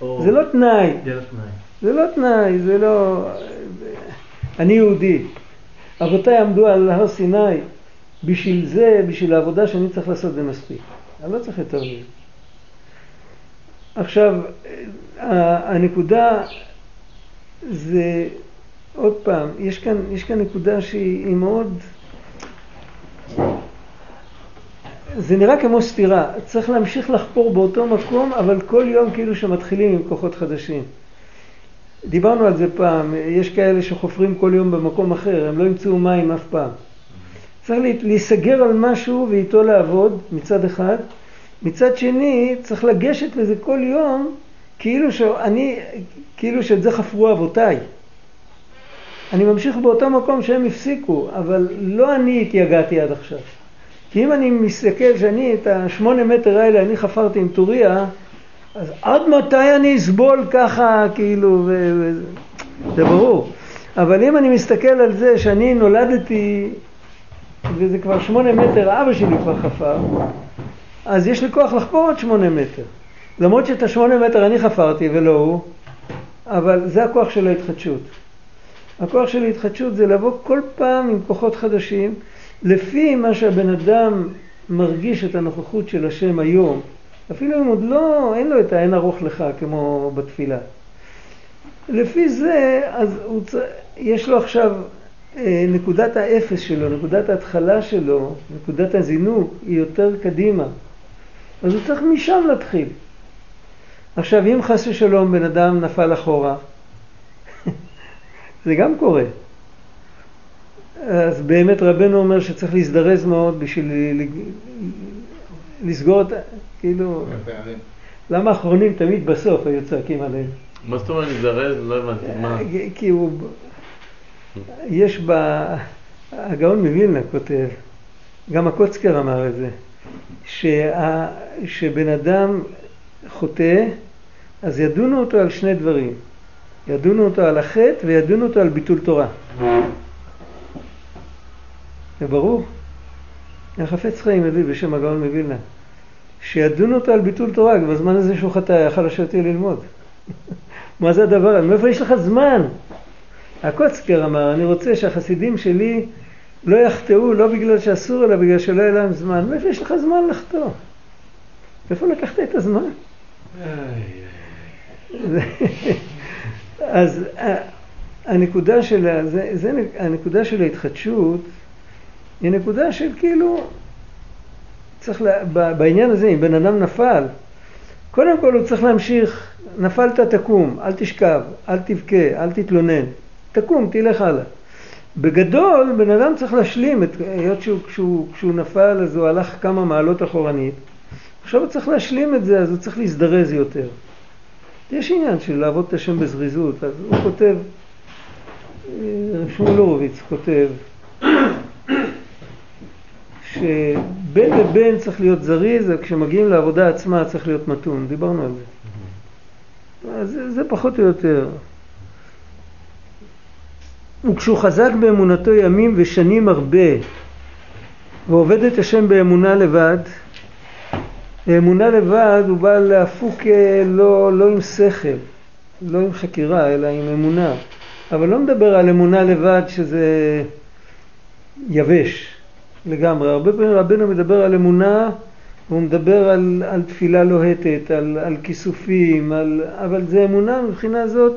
זה לא תנאי. זה לא תנאי, זה לא... אני יהודי. אבותיי עמדו על הר סיני, בשביל זה, בשביל העבודה שאני צריך לעשות זה מספיק. אני לא צריך יותר מזה. עכשיו, הנקודה זה, עוד פעם, יש כאן, יש כאן נקודה שהיא מאוד... זה נראה כמו סתירה, צריך להמשיך לחפור באותו מקום, אבל כל יום כאילו שמתחילים עם כוחות חדשים. דיברנו על זה פעם, יש כאלה שחופרים כל יום במקום אחר, הם לא ימצאו מים אף פעם. צריך להיסגר על משהו ואיתו לעבוד מצד אחד, מצד שני צריך לגשת לזה כל יום כאילו שאני, כאילו שאת זה חפרו אבותיי. אני ממשיך באותו מקום שהם הפסיקו, אבל לא אני התייגעתי עד עכשיו. כי אם אני מסתכל שאני את השמונה מטר האלה אני חפרתי עם טוריה, אז עד מתי אני אסבול ככה, כאילו, ו... ו... זה ברור. אבל אם אני מסתכל על זה שאני נולדתי, וזה כבר שמונה מטר, אבא שלי כבר חפר, אז יש לי כוח לחפור עוד שמונה מטר. למרות שאת השמונה מטר אני חפרתי ולא הוא, אבל זה הכוח של ההתחדשות. הכוח של ההתחדשות זה לבוא כל פעם עם כוחות חדשים, לפי מה שהבן אדם מרגיש את הנוכחות של השם היום, אפילו אם עוד לא, אין לו את האין ארוך לך כמו בתפילה. לפי זה, אז הוא, יש לו עכשיו אה, נקודת האפס שלו, נקודת ההתחלה שלו, נקודת הזינוק, היא יותר קדימה. אז הוא צריך משם להתחיל. עכשיו, אם חס ושלום בן אדם נפל אחורה, זה גם קורה. אז באמת רבנו אומר שצריך להזדרז מאוד בשביל לסגור את, כאילו, למה האחרונים תמיד בסוף היו צועקים עליהם? מה זאת אומרת להזדרז? לא הבנתי, מה? כי הוא, יש ב... הגאון מווילנה כותב, גם הקוצקר אמר את זה, שה, שבן אדם חוטא, אז ידונו אותו על שני דברים. ידונו אותו על החטא וידונו אותו על ביטול תורה. זה ברור. החפץ חיים מביא בשם הגאון מווילנה, שידונו אותו על ביטול תורה, בזמן הזה שהוא חטא, יכל לשבת ללמוד. מה זה הדבר הזה? מאיפה יש לך זמן? הקוצקר אמר, אני רוצה שהחסידים שלי לא יחטאו לא בגלל שאסור, אלא בגלל שלא יהיה להם זמן. מאיפה יש לך זמן לחטוא? איפה לקחת את הזמן? אז ה- הנקודה של, זה, זה, הנקודה של ההתחדשות היא נקודה של כאילו, צריך, לה, בעניין הזה, אם בן אדם נפל, קודם כל הוא צריך להמשיך, נפלת תקום, אל תשכב, אל תבכה, אל תתלונן, תקום, תלך הלאה. בגדול, בן אדם צריך להשלים, את, היות שהוא, כשהוא, כשהוא נפל אז הוא הלך כמה מעלות אחורנית, עכשיו הוא צריך להשלים את זה, אז הוא צריך להזדרז יותר. יש עניין של לעבוד את השם בזריזות, אז הוא כותב, אה, שמואל הורוביץ כותב, שבין לבין צריך להיות זריז, וכשמגיעים לעבודה עצמה צריך להיות מתון, דיברנו על זה. אז זה, זה פחות או יותר. וכשהוא חזק באמונתו ימים ושנים הרבה, ועובד את השם באמונה לבד, אמונה לבד הוא בא להפוק אה, לא, לא עם שכל, לא עם חקירה, אלא עם אמונה. אבל לא מדבר על אמונה לבד שזה יבש לגמרי. הרבה פעמים רבנו מדבר על אמונה, הוא מדבר על, על תפילה לוהטת, על, על כיסופים, על, אבל זה אמונה מבחינה זאת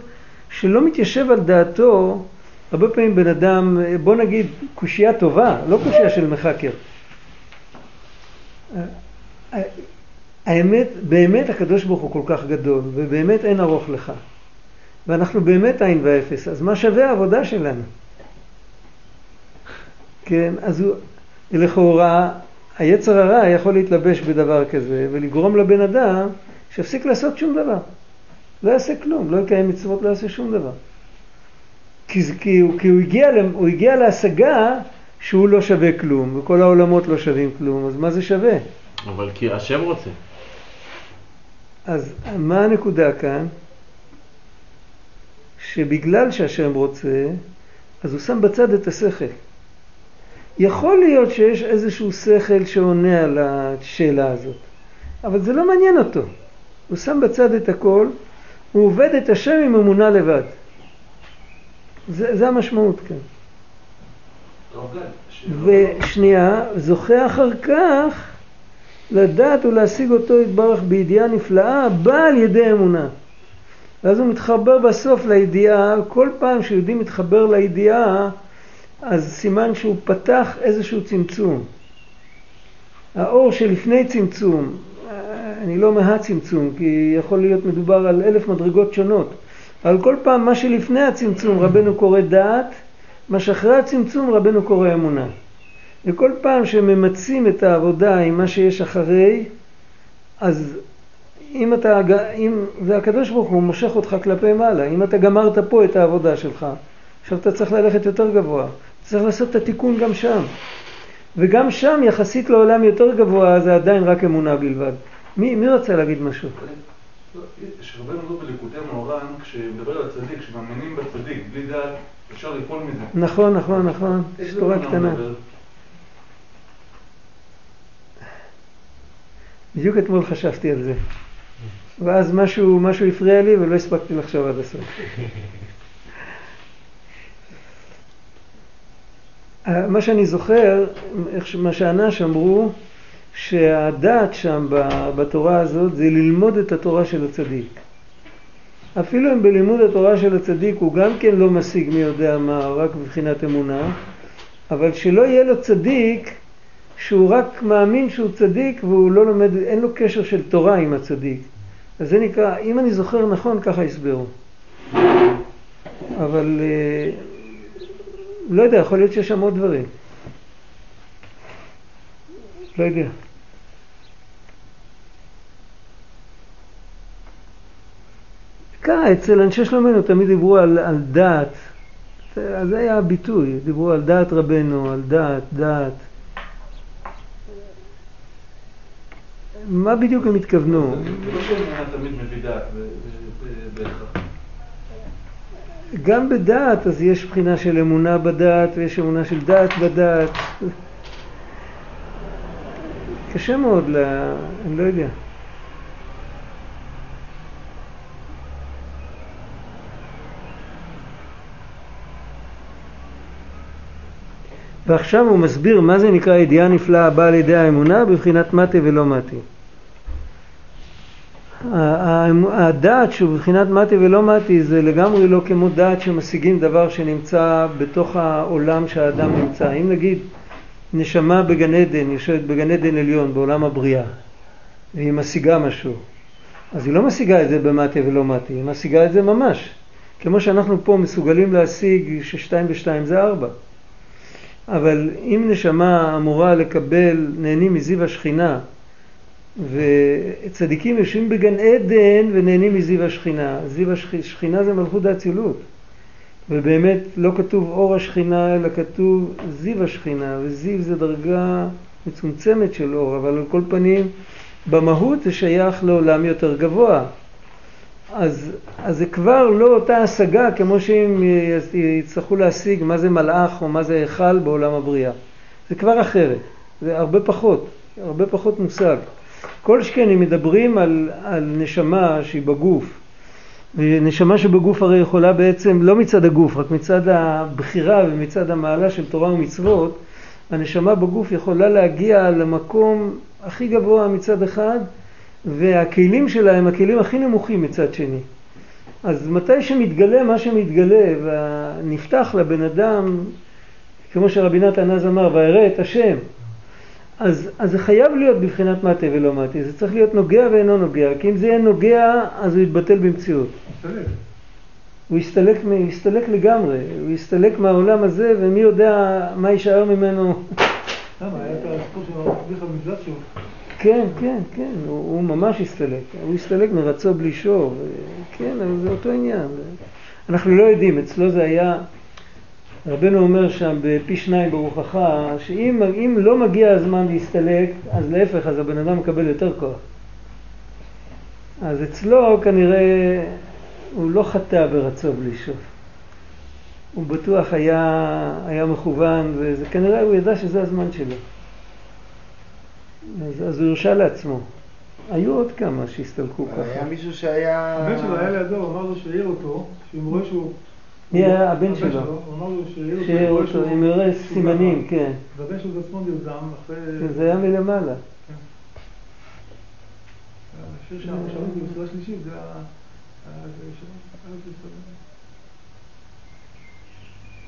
שלא מתיישב על דעתו. הרבה פעמים בן אדם, בוא נגיד קושייה טובה, לא קושייה של מחקר. האמת, באמת הקדוש ברוך הוא כל כך גדול, ובאמת אין ארוך לך. ואנחנו באמת עין ואפס, אז מה שווה העבודה שלנו? כן, אז הוא, לכאורה, היצר הרע יכול להתלבש בדבר כזה, ולגרום לבן אדם שיפסיק לעשות שום דבר. לא יעשה כלום, לא יקיים מצוות, לא יעשה שום דבר. כי, כי, הוא, כי הוא, הגיע, הוא הגיע להשגה שהוא לא שווה כלום, וכל העולמות לא שווים כלום, אז מה זה שווה? אבל כי השם רוצה. אז מה הנקודה כאן? שבגלל שהשם רוצה, אז הוא שם בצד את השכל. יכול להיות שיש איזשהו שכל שעונה על השאלה הזאת, אבל זה לא מעניין אותו. הוא שם בצד את הכל, הוא עובד את השם עם אמונה לבד. זה, זה המשמעות כאן. ושנייה, זוכה אחר כך לדעת ולהשיג אותו יתברך בידיעה נפלאה, באה על ידי אמונה. ואז הוא מתחבר בסוף לידיעה, כל פעם שיהודי מתחבר לידיעה, אז סימן שהוא פתח איזשהו צמצום. האור שלפני צמצום, אני לא מהצמצום, כי יכול להיות מדובר על אלף מדרגות שונות, אבל כל פעם מה שלפני הצמצום רבנו קורא דעת, מה שאחרי הצמצום רבנו קורא אמונה. וכל פעם שממצים את העבודה עם מה שיש אחרי, אז אם אתה, אם, והקדוש ברוך הוא מושך אותך כלפי מעלה, אם אתה גמרת פה את העבודה שלך, עכשיו אתה צריך ללכת יותר גבוה, צריך לעשות את התיקון גם שם. וגם שם יחסית לעולם יותר גבוה זה עדיין רק אמונה בלבד. מי, מי רצה להגיד משהו? שרבנו לא בליקוטי מאורן, כשמדבר על הצדיק, כשמאמינים בצדיק, בלי דעת, אפשר ליפול מזה. נכון, נכון, נכון, יש תורה קטנה. בדיוק אתמול חשבתי על זה. ואז משהו, משהו הפריע לי ולא הספקתי לחשוב עד הסוף. אה, מה שאני זוכר, מה שאנש אמרו, שהדעת שם בתורה הזאת זה ללמוד את התורה של הצדיק. אפילו אם בלימוד התורה של הצדיק הוא גם כן לא משיג מי יודע מה, רק בבחינת אמונה, אבל שלא יהיה לו צדיק שהוא רק מאמין שהוא צדיק והוא לא לומד, אין לו קשר של תורה עם הצדיק. אז זה נקרא, אם אני זוכר נכון, ככה הסבירו. אבל אה, לא יודע, יכול להיות שיש שם עוד דברים. לא יודע. ככה, אצל אנשי שלומנו תמיד דיברו על, על דעת. זה היה הביטוי, דיברו על דעת רבנו, על דעת, דעת. מה בדיוק הם התכוונו? לא. גם בדעת אז יש בחינה של אמונה בדעת ויש אמונה של דעת בדעת. קשה מאוד, ל... אני לא יודע. ועכשיו הוא מסביר מה זה נקרא ידיעה נפלאה הבאה על ידי האמונה בבחינת מטה ולא מטה. הדעת שהוא בבחינת מתי ולא מתי זה לגמרי לא כמו דעת שמשיגים דבר שנמצא בתוך העולם שהאדם נמצא. אם נגיד נשמה בגן עדן, יושבת בגן עדן עליון בעולם הבריאה והיא משיגה משהו, אז היא לא משיגה את זה במתי ולא מתי, היא משיגה את זה ממש. כמו שאנחנו פה מסוגלים להשיג ששתיים ושתיים זה ארבע. אבל אם נשמה אמורה לקבל, נהנים מזיו השכינה, וצדיקים יושבים בגן עדן ונהנים מזיו השכינה. זיו השכינה זה מלכות האצילות. ובאמת לא כתוב אור השכינה, אלא כתוב זיו השכינה, וזיו זה דרגה מצומצמת של אור, אבל על כל פנים, במהות זה שייך לעולם יותר גבוה. אז, אז זה כבר לא אותה השגה כמו שאם יצטרכו להשיג מה זה מלאך או מה זה היכל בעולם הבריאה. זה כבר אחרת, זה הרבה פחות, הרבה פחות מושג. כל שכן אם מדברים על, על נשמה שהיא בגוף, ונשמה שבגוף הרי יכולה בעצם, לא מצד הגוף, רק מצד הבחירה ומצד המעלה של תורה ומצוות, הנשמה בגוף יכולה להגיע למקום הכי גבוה מצד אחד, והכלים שלה הם הכלים הכי נמוכים מצד שני. אז מתי שמתגלה מה שמתגלה ונפתח לבן אדם, כמו שרבי נתן אז אמר, וירא את השם, אז, אז זה חייב להיות בבחינת מטה ולא מטה, זה צריך להיות נוגע ואינו נוגע, כי אם זה יהיה נוגע אז הוא יתבטל במציאות. הוא יסתלק, הוא יסתלק לגמרי, הוא יסתלק מהעולם הזה ומי יודע מה יישאר ממנו. למה? היה את הסיפור של הרב המקדש כן, כן, כן, הוא, הוא ממש הסתלק, הוא הסתלק מרצו בלי שור, כן, אבל זה אותו עניין. אנחנו לא יודעים, אצלו זה היה, רבנו אומר שם בפי שניים ברוחך, שאם לא מגיע הזמן להסתלק, אז להפך, אז הבן אדם מקבל יותר כוח. אז אצלו כנראה הוא לא חטא ברצו בלי שור. הוא בטוח היה, היה מכוון, וכנראה הוא ידע שזה הזמן שלו. אז, אז הוא הרשה לעצמו. היו עוד כמה שהסתלקו ככה. היה מישהו שהיה... הבן שלו היה לידו, אמר לו שיעיר אותו, שאם הוא רואה שהוא... מי היה הבן שלו? הוא לו שיעיר שיעיר אותו, אם יראה סימנים, כן. והבן שלו בעצמו נרדם אחרי... זה היה מלמעלה. השיר שם, שלישית, זה ה...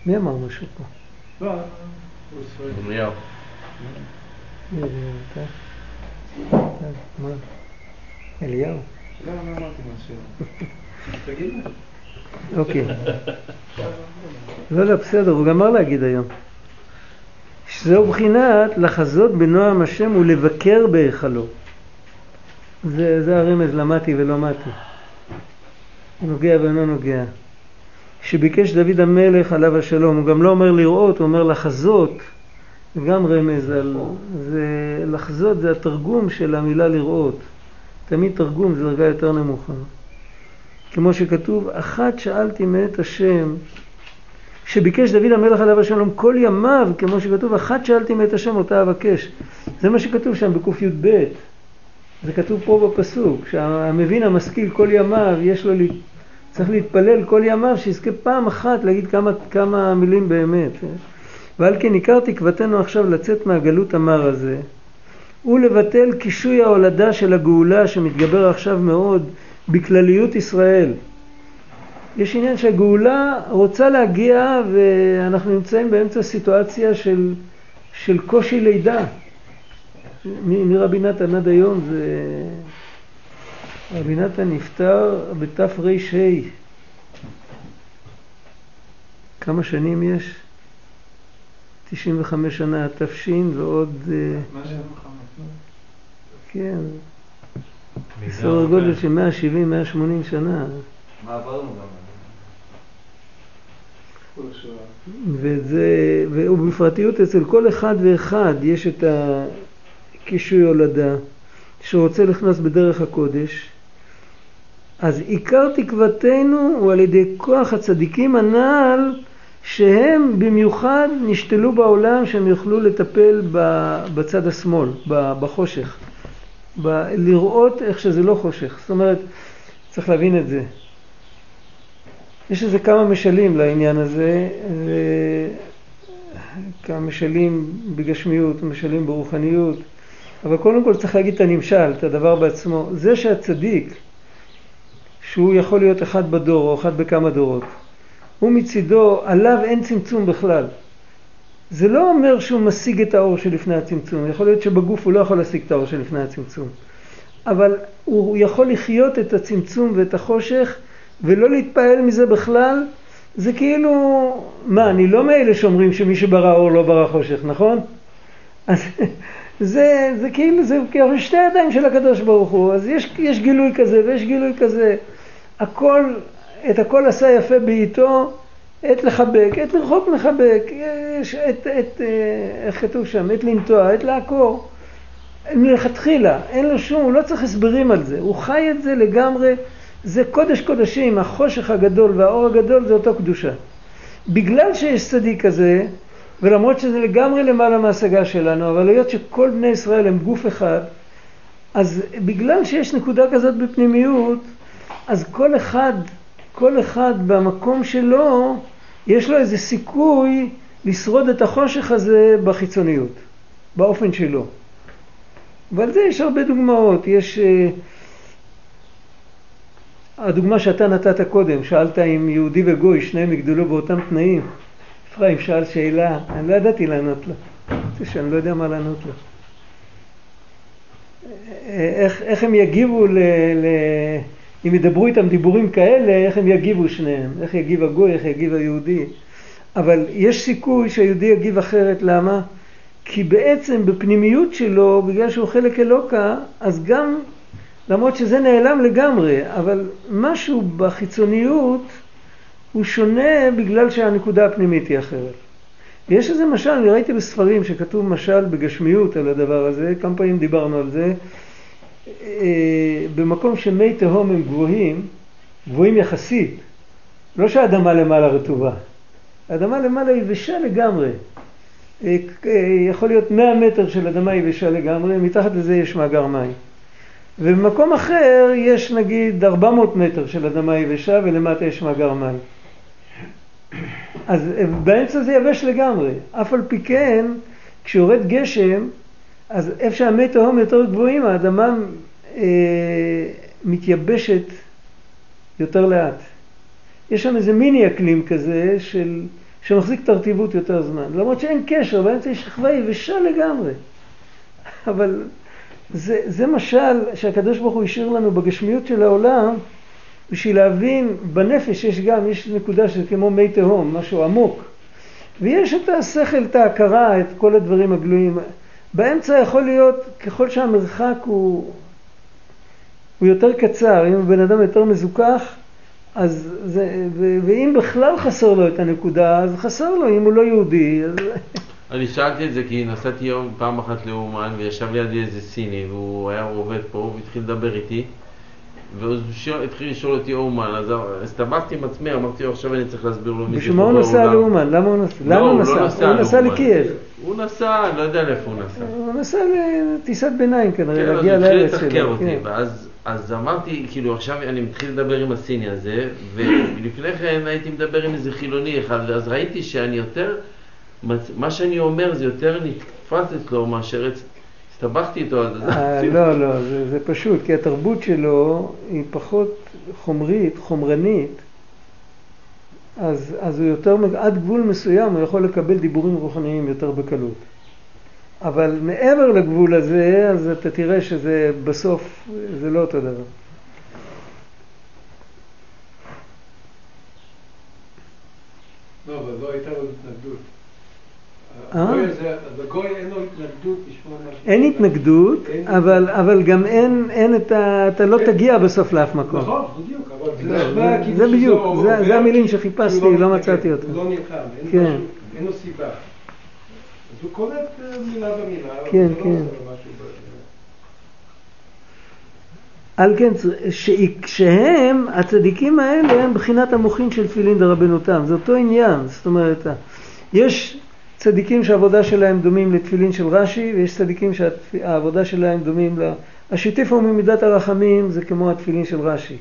מי אמר משהו פה? לא, ירמיהו. אליהו? לא, לא אמרתי משהו. תגיד. אוקיי. לא, לא, בסדר, הוא גמר להגיד היום. שזהו בחינת לחזות בנועם השם ולבקר בהיכלו. זה, זה הרמז למדתי ולא מתי. נוגע ואינו נוגע. שביקש דוד המלך עליו השלום, הוא גם לא אומר לראות, הוא אומר לחזות. זה גם רמז על... זה, לחזות זה התרגום של המילה לראות. תמיד תרגום זה דרגה יותר נמוכה. כמו שכתוב, אחת שאלתי מאת השם, שביקש דוד המלך עליו השלום כל ימיו, כמו שכתוב, אחת שאלתי מאת השם אותה אבקש. זה מה שכתוב שם בקי"ב. זה כתוב פה בפסוק, שהמבין המשכיל כל ימיו, יש לו, צריך להתפלל כל ימיו, שיזכה פעם אחת להגיד כמה, כמה מילים באמת. ועל כן עיקר תקוותנו עכשיו לצאת מהגלות המר הזה, ולבטל קישוי ההולדה של הגאולה שמתגבר עכשיו מאוד בכלליות ישראל. יש עניין שהגאולה רוצה להגיע ואנחנו נמצאים באמצע סיטואציה של, של קושי לידה. מרבי נתן עד היום זה... רבי נתן נפטר בתר"ה. כמה שנים יש? 95 שנה תש ועוד... אה, כן. סדר גודל של 170-180 שנה. מה עברנו גם? וזה, ובפרטיות אצל כל אחד ואחד יש את הקישוי הולדה שרוצה לכנוס בדרך הקודש. אז עיקר תקוותנו הוא על ידי כוח הצדיקים הנ"ל שהם במיוחד נשתלו בעולם שהם יוכלו לטפל בצד השמאל, בחושך. ב- לראות איך שזה לא חושך. זאת אומרת, צריך להבין את זה. יש איזה כמה משלים לעניין הזה, כמה משלים בגשמיות, משלים ברוחניות, אבל קודם כל צריך להגיד את הנמשל, את הדבר בעצמו. זה שהצדיק שהוא יכול להיות אחד בדור או אחד בכמה דורות. הוא מצידו, עליו אין צמצום בכלל. זה לא אומר שהוא משיג את האור שלפני הצמצום, יכול להיות שבגוף הוא לא יכול להשיג את האור שלפני הצמצום, אבל הוא יכול לחיות את הצמצום ואת החושך ולא להתפעל מזה בכלל, זה כאילו, מה, אני לא מאלה שאומרים שמי שברא אור לא ברא חושך, נכון? אז זה, זה כאילו, זה כאילו שתי ידיים של הקדוש ברוך הוא, אז יש, יש גילוי כזה ויש גילוי כזה, הכל, את הכל עשה יפה בעיתו, עת לחבק, עת לרחוק מחבק, יש את, את, אה, איך כתוב שם, עת לנטוע, עת לעקור. מלכתחילה, אין לו שום, הוא לא צריך הסברים על זה, הוא חי את זה לגמרי, זה קודש קודשים, החושך הגדול והאור הגדול זה אותו קדושה. בגלל שיש צדיק כזה, ולמרות שזה לגמרי למעלה מההשגה שלנו, אבל היות שכל בני ישראל הם גוף אחד, אז בגלל שיש נקודה כזאת בפנימיות, אז כל אחד, כל אחד במקום שלו, יש לו איזה סיכוי לשרוד את החושך הזה בחיצוניות, באופן שלו. ועל זה יש הרבה דוגמאות. יש... אה, הדוגמה שאתה נתת קודם, שאלת אם יהודי וגוי, שניהם יגדלו באותם תנאים. אפרים שאל שאלה, אני לא ידעתי לענות לו. זה שאני לא יודע מה לענות לו. איך, איך הם יגיבו, ל, ל, אם ידברו איתם דיבורים כאלה, איך הם יגיבו שניהם, איך יגיב הגוי, איך יגיב היהודי. אבל יש סיכוי שהיהודי יגיב אחרת, למה? כי בעצם בפנימיות שלו, בגלל שהוא חלק אלוקה, אז גם, למרות שזה נעלם לגמרי, אבל משהו בחיצוניות הוא שונה בגלל שהנקודה הפנימית היא אחרת. יש איזה משל, אני ראיתי בספרים שכתוב משל בגשמיות על הדבר הזה, כמה פעמים דיברנו על זה, במקום שמי תהום הם גבוהים, גבוהים יחסית, לא שהאדמה למעלה רטובה, האדמה למעלה יבשה לגמרי. אה, אה, יכול להיות 100 מטר של אדמה יבשה לגמרי, מתחת לזה יש מאגר מים. ובמקום אחר יש נגיד 400 מטר של אדמה יבשה ולמטה יש מאגר מים. אז באמצע זה יבש לגמרי. אף על פי כן, כשיורד גשם, אז איפה שהמי תהום יותר גבוהים, האדמה אה, מתייבשת יותר לאט. יש שם איזה מיני אקלים כזה של, שמחזיק את הרטיבות יותר זמן. למרות שאין קשר, באמצע יש שכבה יבשה לגמרי. אבל זה, זה משל שהקדוש ברוך הוא השאיר לנו בגשמיות של העולם, בשביל להבין, בנפש יש גם, יש נקודה שזה כמו מי תהום, משהו עמוק. ויש את השכל, את ההכרה, את כל הדברים הגלויים. באמצע יכול להיות, ככל שהמרחק הוא, הוא יותר קצר, אם הבן אדם יותר מזוכח, אז זה, ו, ואם בכלל חסר לו את הנקודה, אז חסר לו, אם הוא לא יהודי, אז... אני שאלתי את זה כי נסעתי יום פעם אחת לאומן וישב לידי איזה סיני והוא היה עובד פה והתחיל לדבר איתי והוא התחיל לשאול אותי אומן, אז הסתבכתי עם עצמי, אמרתי לו עכשיו אני צריך להסביר לו מי. בשביל מה הוא נסע לאומן? למה הוא נסע? לא, הוא לא נסע הוא נסע לקייב. הוא נסע, לא יודע לאיפה הוא נסע. הוא נסע לטיסת ביניים כנראה, כן, להגיע לארץ שלו. כן, אז הוא התחיל לתחקר אותי, ואז אז אמרתי, כאילו עכשיו אני מתחיל לדבר עם הסיני הזה, ולפני כן הייתי מדבר עם איזה חילוני אחד, ואז ראיתי שאני יותר, מה שאני אומר זה יותר נתפס אצלו מאשר הסתבכתי איתו על זה. אה, לא, לא, זה, זה פשוט, כי התרבות שלו היא פחות חומרית, חומרנית, אז, אז הוא יותר, עד גבול מסוים הוא יכול לקבל דיבורים רוחניים יותר בקלות. אבל מעבר לגבול הזה, אז אתה תראה שזה בסוף, זה לא אותו דבר. לא, אבל לא הייתה לו התנגדות. אה? בגוי אין לו התנגדות. אין התנגדות, אבל, אבל גם אין, אין את ה... אתה לא כן. תגיע בסוף לאף מקום. נכון, בדיוק, אבל זה לא, בדיוק, זה, המילים שחיפשתי, כאילו לא מצאתי אותם. הוא לא נלחם, אין, כן. אין לו סיבה. אז הוא קולט אה, מילה במילה, כן, זה לא כן. על כן, שהם, הצדיקים האלה, הם בחינת המוחין של תפילין דרבנותם. זה אותו עניין, זאת אומרת, יש צדיקים שהעבודה שלהם דומים לתפילין של רש"י, ויש צדיקים שהעבודה שלהם דומים ל... השיתוף הוא ממידת הרחמים, זה כמו התפילין של רש"י.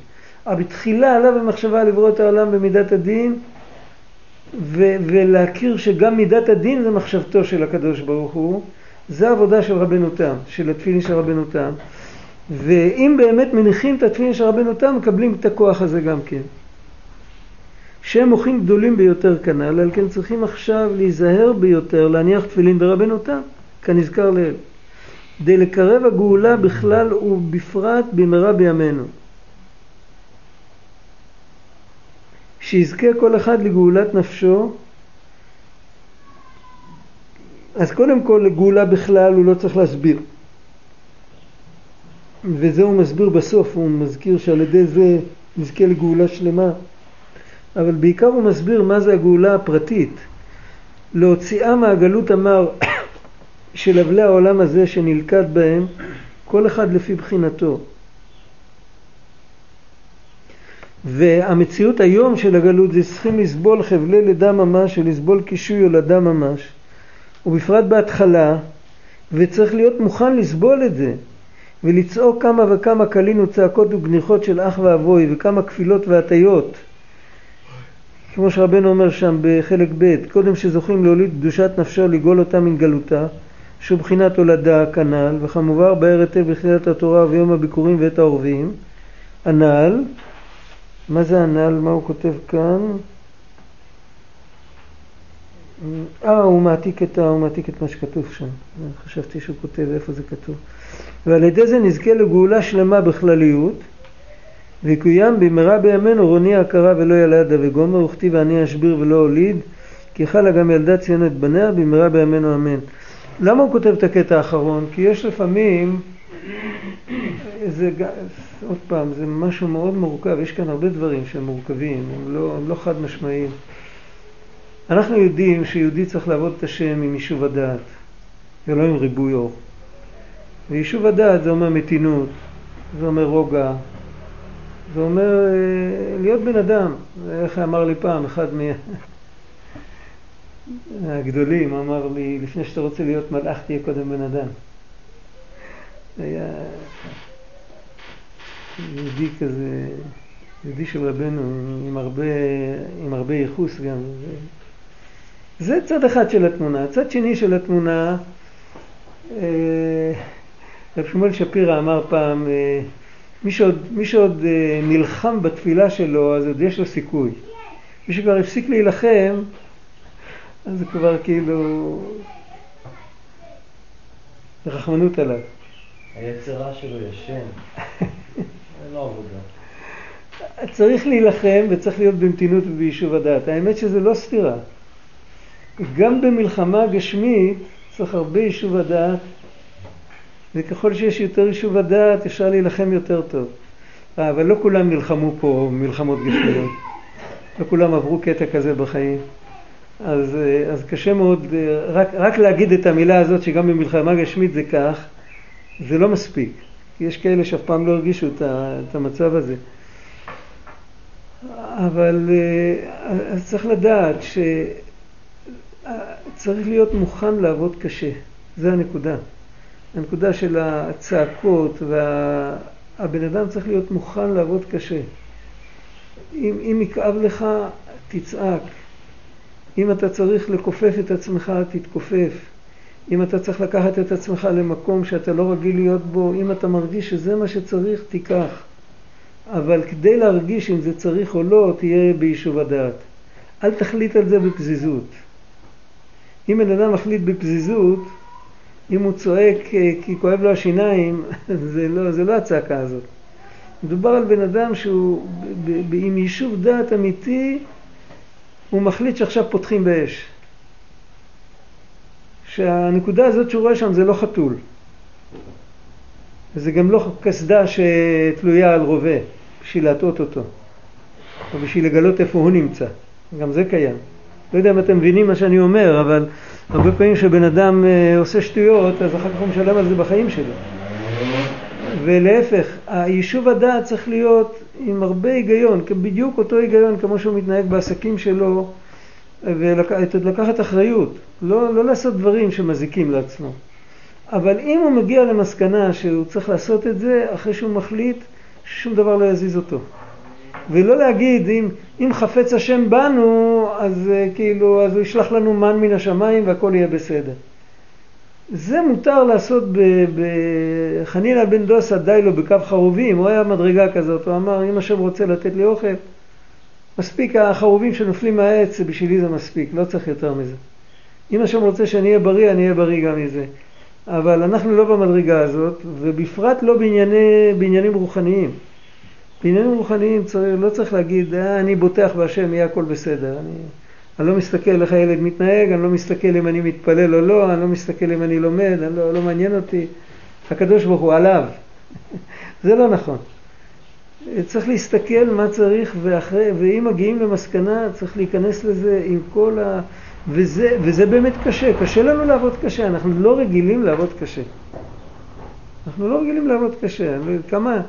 אבל בתחילה עליו המחשבה לברוא את העולם במידת הדין, ו- ולהכיר שגם מידת הדין זה מחשבתו של הקדוש ברוך הוא, זה העבודה של רבנו תם, של התפילין של רבנו תם. ואם באמת מניחים את התפילין של רבנו תם, מקבלים את הכוח הזה גם כן. שהם מוחים גדולים ביותר כנ"ל, על כן צריכים עכשיו להיזהר ביותר להניח תפילין ברבנו תם, כנזכר לעיל. כדי לקרב הגאולה בכלל ובפרט במהרה בימינו. שיזכה כל אחד לגאולת נפשו אז קודם כל לגאולה בכלל הוא לא צריך להסביר וזה הוא מסביר בסוף, הוא מזכיר שעל ידי זה נזכה לגאולה שלמה אבל בעיקר הוא מסביר מה זה הגאולה הפרטית. להוציאה מהגלות המר של אבלי העולם הזה שנלכד בהם כל אחד לפי בחינתו. והמציאות היום של הגלות זה צריכים לסבול חבלי לידה ממש ולסבול קישוי הולדה ממש. ובפרט בהתחלה וצריך להיות מוכן לסבול את זה ולצעוק כמה וכמה קלין וצעקות וגניחות של אח ואבוי וכמה כפילות והטיות כמו שרבנו אומר שם בחלק ב' קודם שזוכים להוליד קדושת נפשו לגאול אותה מן גלותה שהוא בחינת הולדה כנ"ל וכמובן באר היטב בתחילת התורה ויום הביקורים ואת העורבים הנ"ל מה זה הנ"ל? מה הוא כותב כאן? אה, הוא מעתיק את, הוא מעתיק את מה שכתוב שם. חשבתי שהוא כותב איפה זה כתוב. ועל ידי זה נזכה לגאולה שלמה בכלליות, ויקוים במהרה בימינו רוני הכרה ולא ילדה וגומר, וכתיב אני אשביר ולא הוליד, כי חלה גם ילדה ציון את בניה במהרה בימינו אמן. למה הוא כותב את הקטע האחרון? כי יש לפעמים זה, עוד פעם, זה משהו מאוד מורכב, יש כאן הרבה דברים שהם מורכבים, הם לא, הם לא חד משמעיים. אנחנו יודעים שיהודי צריך לעבוד את השם עם יישוב הדעת, ולא עם ריבוי אור. ויישוב הדעת זה אומר מתינות, זה אומר רוגע, זה אומר אה, להיות בן אדם. איך אמר לי פעם אחד מהגדולים, אמר לי, לפני שאתה רוצה להיות מלאך תהיה קודם בן אדם. היה יהודי כזה, יהודי של רבנו, עם הרבה, עם הרבה ייחוס גם. זה צד אחד של התמונה. צד שני של התמונה, אה, רב שמואל שפירא אמר פעם, אה, מי שעוד, מי שעוד אה, נלחם בתפילה שלו, אז עוד יש לו סיכוי. מי שכבר הפסיק להילחם, אז זה כבר כאילו רחמנות עליו. היצרה שלו ישן. אין לו עבודה. צריך להילחם וצריך להיות במתינות וביישוב הדעת. האמת שזה לא סתירה. גם במלחמה גשמית צריך הרבה יישוב הדעת, וככל שיש יותר יישוב הדעת אפשר להילחם יותר טוב. אה, אבל לא כולם נלחמו פה מלחמות גשמיות. לא כולם עברו קטע כזה בחיים. אז, אה, אז קשה מאוד, אה, רק, רק להגיד את המילה הזאת שגם במלחמה גשמית זה כך, זה לא מספיק. יש כאלה שאף פעם לא הרגישו את המצב הזה. אבל אז צריך לדעת שצריך להיות מוכן לעבוד קשה, זה הנקודה. הנקודה של הצעקות והבן אדם צריך להיות מוכן לעבוד קשה. אם, אם יכאב לך, תצעק. אם אתה צריך לכופף את עצמך, תתכופף. אם אתה צריך לקחת את עצמך למקום שאתה לא רגיל להיות בו, אם אתה מרגיש שזה מה שצריך, תיקח. אבל כדי להרגיש אם זה צריך או לא, תהיה ביישוב הדעת. אל תחליט על זה בפזיזות. אם בן אדם מחליט בפזיזות, אם הוא צועק אה, כי כואב לו השיניים, זה לא, זה לא הצעקה הזאת. מדובר על בן אדם שהוא עם יישוב דעת אמיתי, הוא מחליט שעכשיו פותחים באש. שהנקודה הזאת שהוא רואה שם זה לא חתול. וזה גם לא קסדה שתלויה על רובה בשביל להטעות אותו, או בשביל לגלות איפה הוא נמצא. גם זה קיים. לא יודע אם אתם מבינים מה שאני אומר, אבל הרבה פעמים כשבן אדם אה, עושה שטויות, אז אחר כך הוא משלם על זה בחיים שלו. ולהפך, היישוב הדעת צריך להיות עם הרבה היגיון, בדיוק אותו היגיון כמו שהוא מתנהג בעסקים שלו, ולקחת אחריות, לא, לא לעשות דברים שמזיקים לעצמו. אבל אם הוא מגיע למסקנה שהוא צריך לעשות את זה, אחרי שהוא מחליט, שום דבר לא יזיז אותו. ולא להגיד, אם, אם חפץ השם בנו, אז uh, כאילו, אז הוא ישלח לנו מן מן השמיים והכל יהיה בסדר. זה מותר לעשות בחנינא בן דוסא די לו בקו חרובים, הוא היה מדרגה כזאת, הוא אמר אם השם רוצה לתת לי אוכל, מספיק החרובים שנופלים מהעץ, בשבילי זה מספיק, לא צריך יותר מזה. אם השם רוצה שאני אהיה בריא, אני אהיה בריא גם מזה. אבל אנחנו לא במדרגה הזאת, ובפרט לא בענייני, בעניינים רוחניים. בעניינים רוחניים צריך, לא צריך להגיד, אה, אני בוטח בהשם, יהיה הכל בסדר. אני, אני לא מסתכל איך הילד מתנהג, אני לא מסתכל אם אני מתפלל או לא, אני לא מסתכל אם אני לומד, אני לא, לא מעניין אותי. הקדוש ברוך הוא עליו. זה לא נכון. צריך להסתכל מה צריך, ואחרי, ואם מגיעים למסקנה, צריך להיכנס לזה עם כל ה... וזה, וזה באמת קשה, קשה לנו לעבוד קשה, אנחנו לא רגילים לעבוד קשה. אנחנו לא רגילים לעבוד קשה. כמה,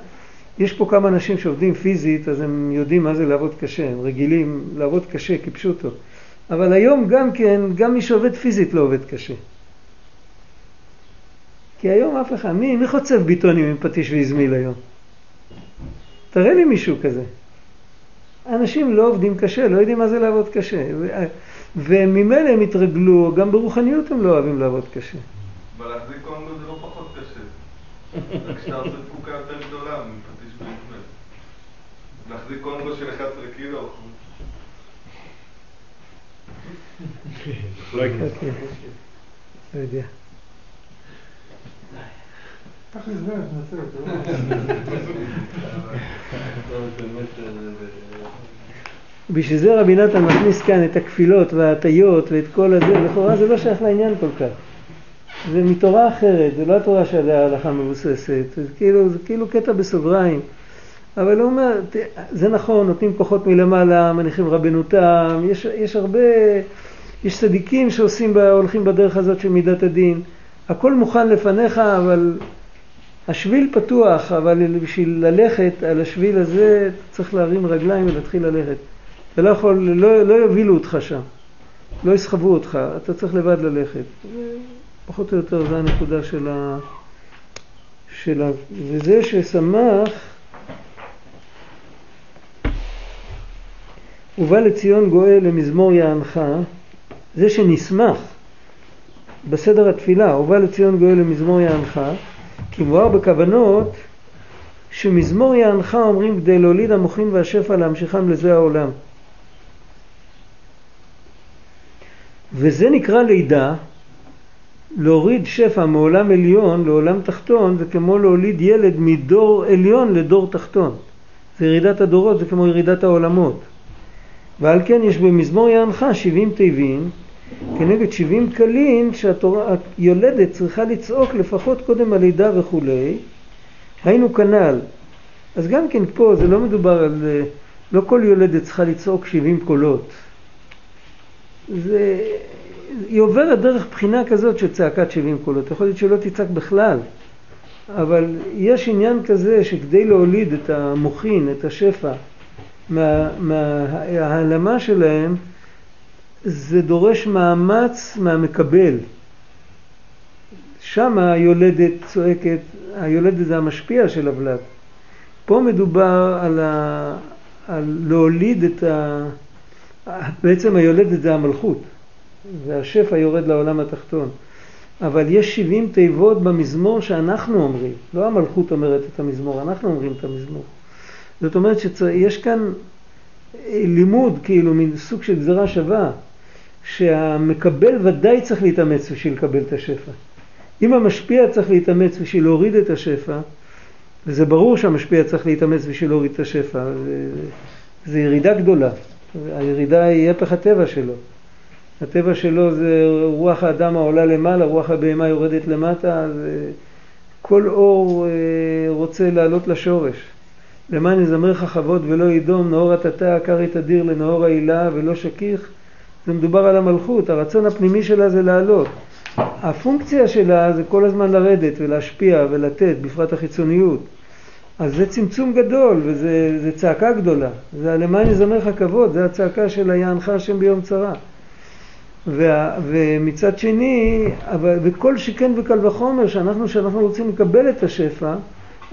יש פה כמה אנשים שעובדים פיזית, אז הם יודעים מה זה לעבוד קשה, הם רגילים לעבוד קשה כפשוטו. אבל היום גם כן, גם מי שעובד פיזית לא עובד קשה. כי היום אף אחד, מי, מי חוצב ביטונים עם פטיש ואזמיל היום? תראה לי מישהו כזה. אנשים לא עובדים קשה, לא יודעים מה זה לעבוד קשה. וממילא הם התרגלו, גם ברוחניות הם לא אוהבים לעבוד קשה. אבל להחזיק קונגו זה לא פחות קשה. רק כשאתה עושה תפוקה יותר גדולה. להחזיק קונגו של 11 קילו. לא. אוקיי. לא יודע. אותו. בשביל זה רבי נתן מכניס כאן את הכפילות וההטיות ואת כל הזה, לכאורה זה לא שייך לעניין כל כך. זה מתורה אחרת, זה לא התורה שעליה ההלכה מבוססת, זה כאילו, זה כאילו קטע בסוגריים. אבל הוא אומר, זה נכון, נותנים כוחות מלמעלה, מניחים רבנותם, יש, יש הרבה, יש צדיקים שעושים, הולכים בדרך הזאת של מידת הדין. הכל מוכן לפניך, אבל השביל פתוח, אבל בשביל ללכת על השביל הזה צריך להרים רגליים ולהתחיל ללכת. אתה לא יכול, לא, לא יובילו אותך שם, לא יסחבו אותך, אתה צריך לבד ללכת. פחות או יותר זו הנקודה של ה... של ה... וזה ששמח ובא לציון גואל למזמור יענך, זה שנשמח בסדר התפילה, ובא לציון גואל למזמור יענך, כי מואר בכוונות שמזמור יענך אומרים כדי להוליד המוחין והשפע להמשיכם לזה העולם. וזה נקרא לידה, להוריד שפע מעולם עליון לעולם תחתון זה כמו להוליד ילד מדור עליון לדור תחתון. זה ירידת הדורות, זה כמו ירידת העולמות. ועל כן יש במזמור יענך 70 תיבים כנגד 70 קלים שהיולדת צריכה לצעוק לפחות קודם הלידה וכולי. היינו כנ"ל. אז גם כן פה זה לא מדובר על, לא כל יולדת צריכה לצעוק 70 קולות. זה, היא עוברת דרך בחינה כזאת של צעקת 70 קולות. יכול להיות שלא תצעק בכלל, אבל יש עניין כזה שכדי להוליד את המוחין, את השפע, מההעלמה מה, שלהם, זה דורש מאמץ מהמקבל. שם היולדת צועקת, היולדת זה המשפיע של הוולד. פה מדובר על, ה, על להוליד את ה... בעצם היולדת זה המלכות, והשפע יורד לעולם התחתון. אבל יש 70 תיבות במזמור שאנחנו אומרים, לא המלכות אומרת את המזמור, אנחנו אומרים את המזמור. זאת אומרת שיש כאן לימוד, כאילו, מין סוג של גזרה שווה, שהמקבל ודאי צריך להתאמץ בשביל לקבל את השפע. אם המשפיע צריך להתאמץ בשביל להוריד את השפע, וזה ברור שהמשפיע צריך להתאמץ בשביל להוריד את השפע, זו ירידה גדולה. הירידה היא הפך הטבע שלו. הטבע שלו זה רוח האדם העולה למעלה, רוח הבהמה יורדת למטה, אז כל אור אה, רוצה לעלות לשורש. למען יזמרך כבוד ולא ידום, נאור התתה, קרי תדיר לנאור העילה ולא שכיח. זה מדובר על המלכות, הרצון הפנימי שלה זה לעלות. הפונקציה שלה זה כל הזמן לרדת ולהשפיע ולתת, בפרט החיצוניות. אז זה צמצום גדול וזה צעקה גדולה. זה הלמען יזמרך כבוד, זה הצעקה של היענך השם ביום צרה. וה, ומצד שני, אבל, וכל שכן וקל וחומר שאנחנו, שאנחנו רוצים לקבל את השפע,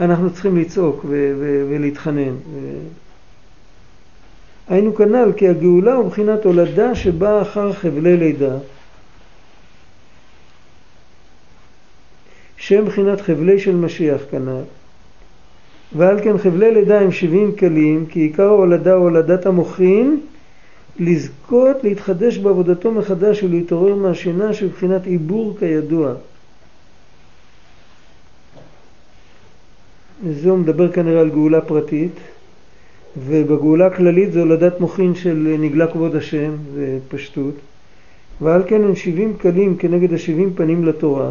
אנחנו צריכים לצעוק ו- ו- ולהתחנן. היינו כנ"ל כי הגאולה הוא מבחינת הולדה שבאה אחר חבלי לידה. שהם מבחינת חבלי של משיח כנ"ל. ועל כן חבלי לידה הם שבעים כלים, כי עיקר ההולדה הוא הולדת המוחין, לזכות להתחדש בעבודתו מחדש ולהתעורר מהשינה שבבחינת עיבור כידוע. זה הוא מדבר כנראה על גאולה פרטית, ובגאולה הכללית זה הולדת מוחין של נגלה כבוד השם, זה פשטות. ועל כן הם שבעים כלים כנגד השבעים פנים לתורה,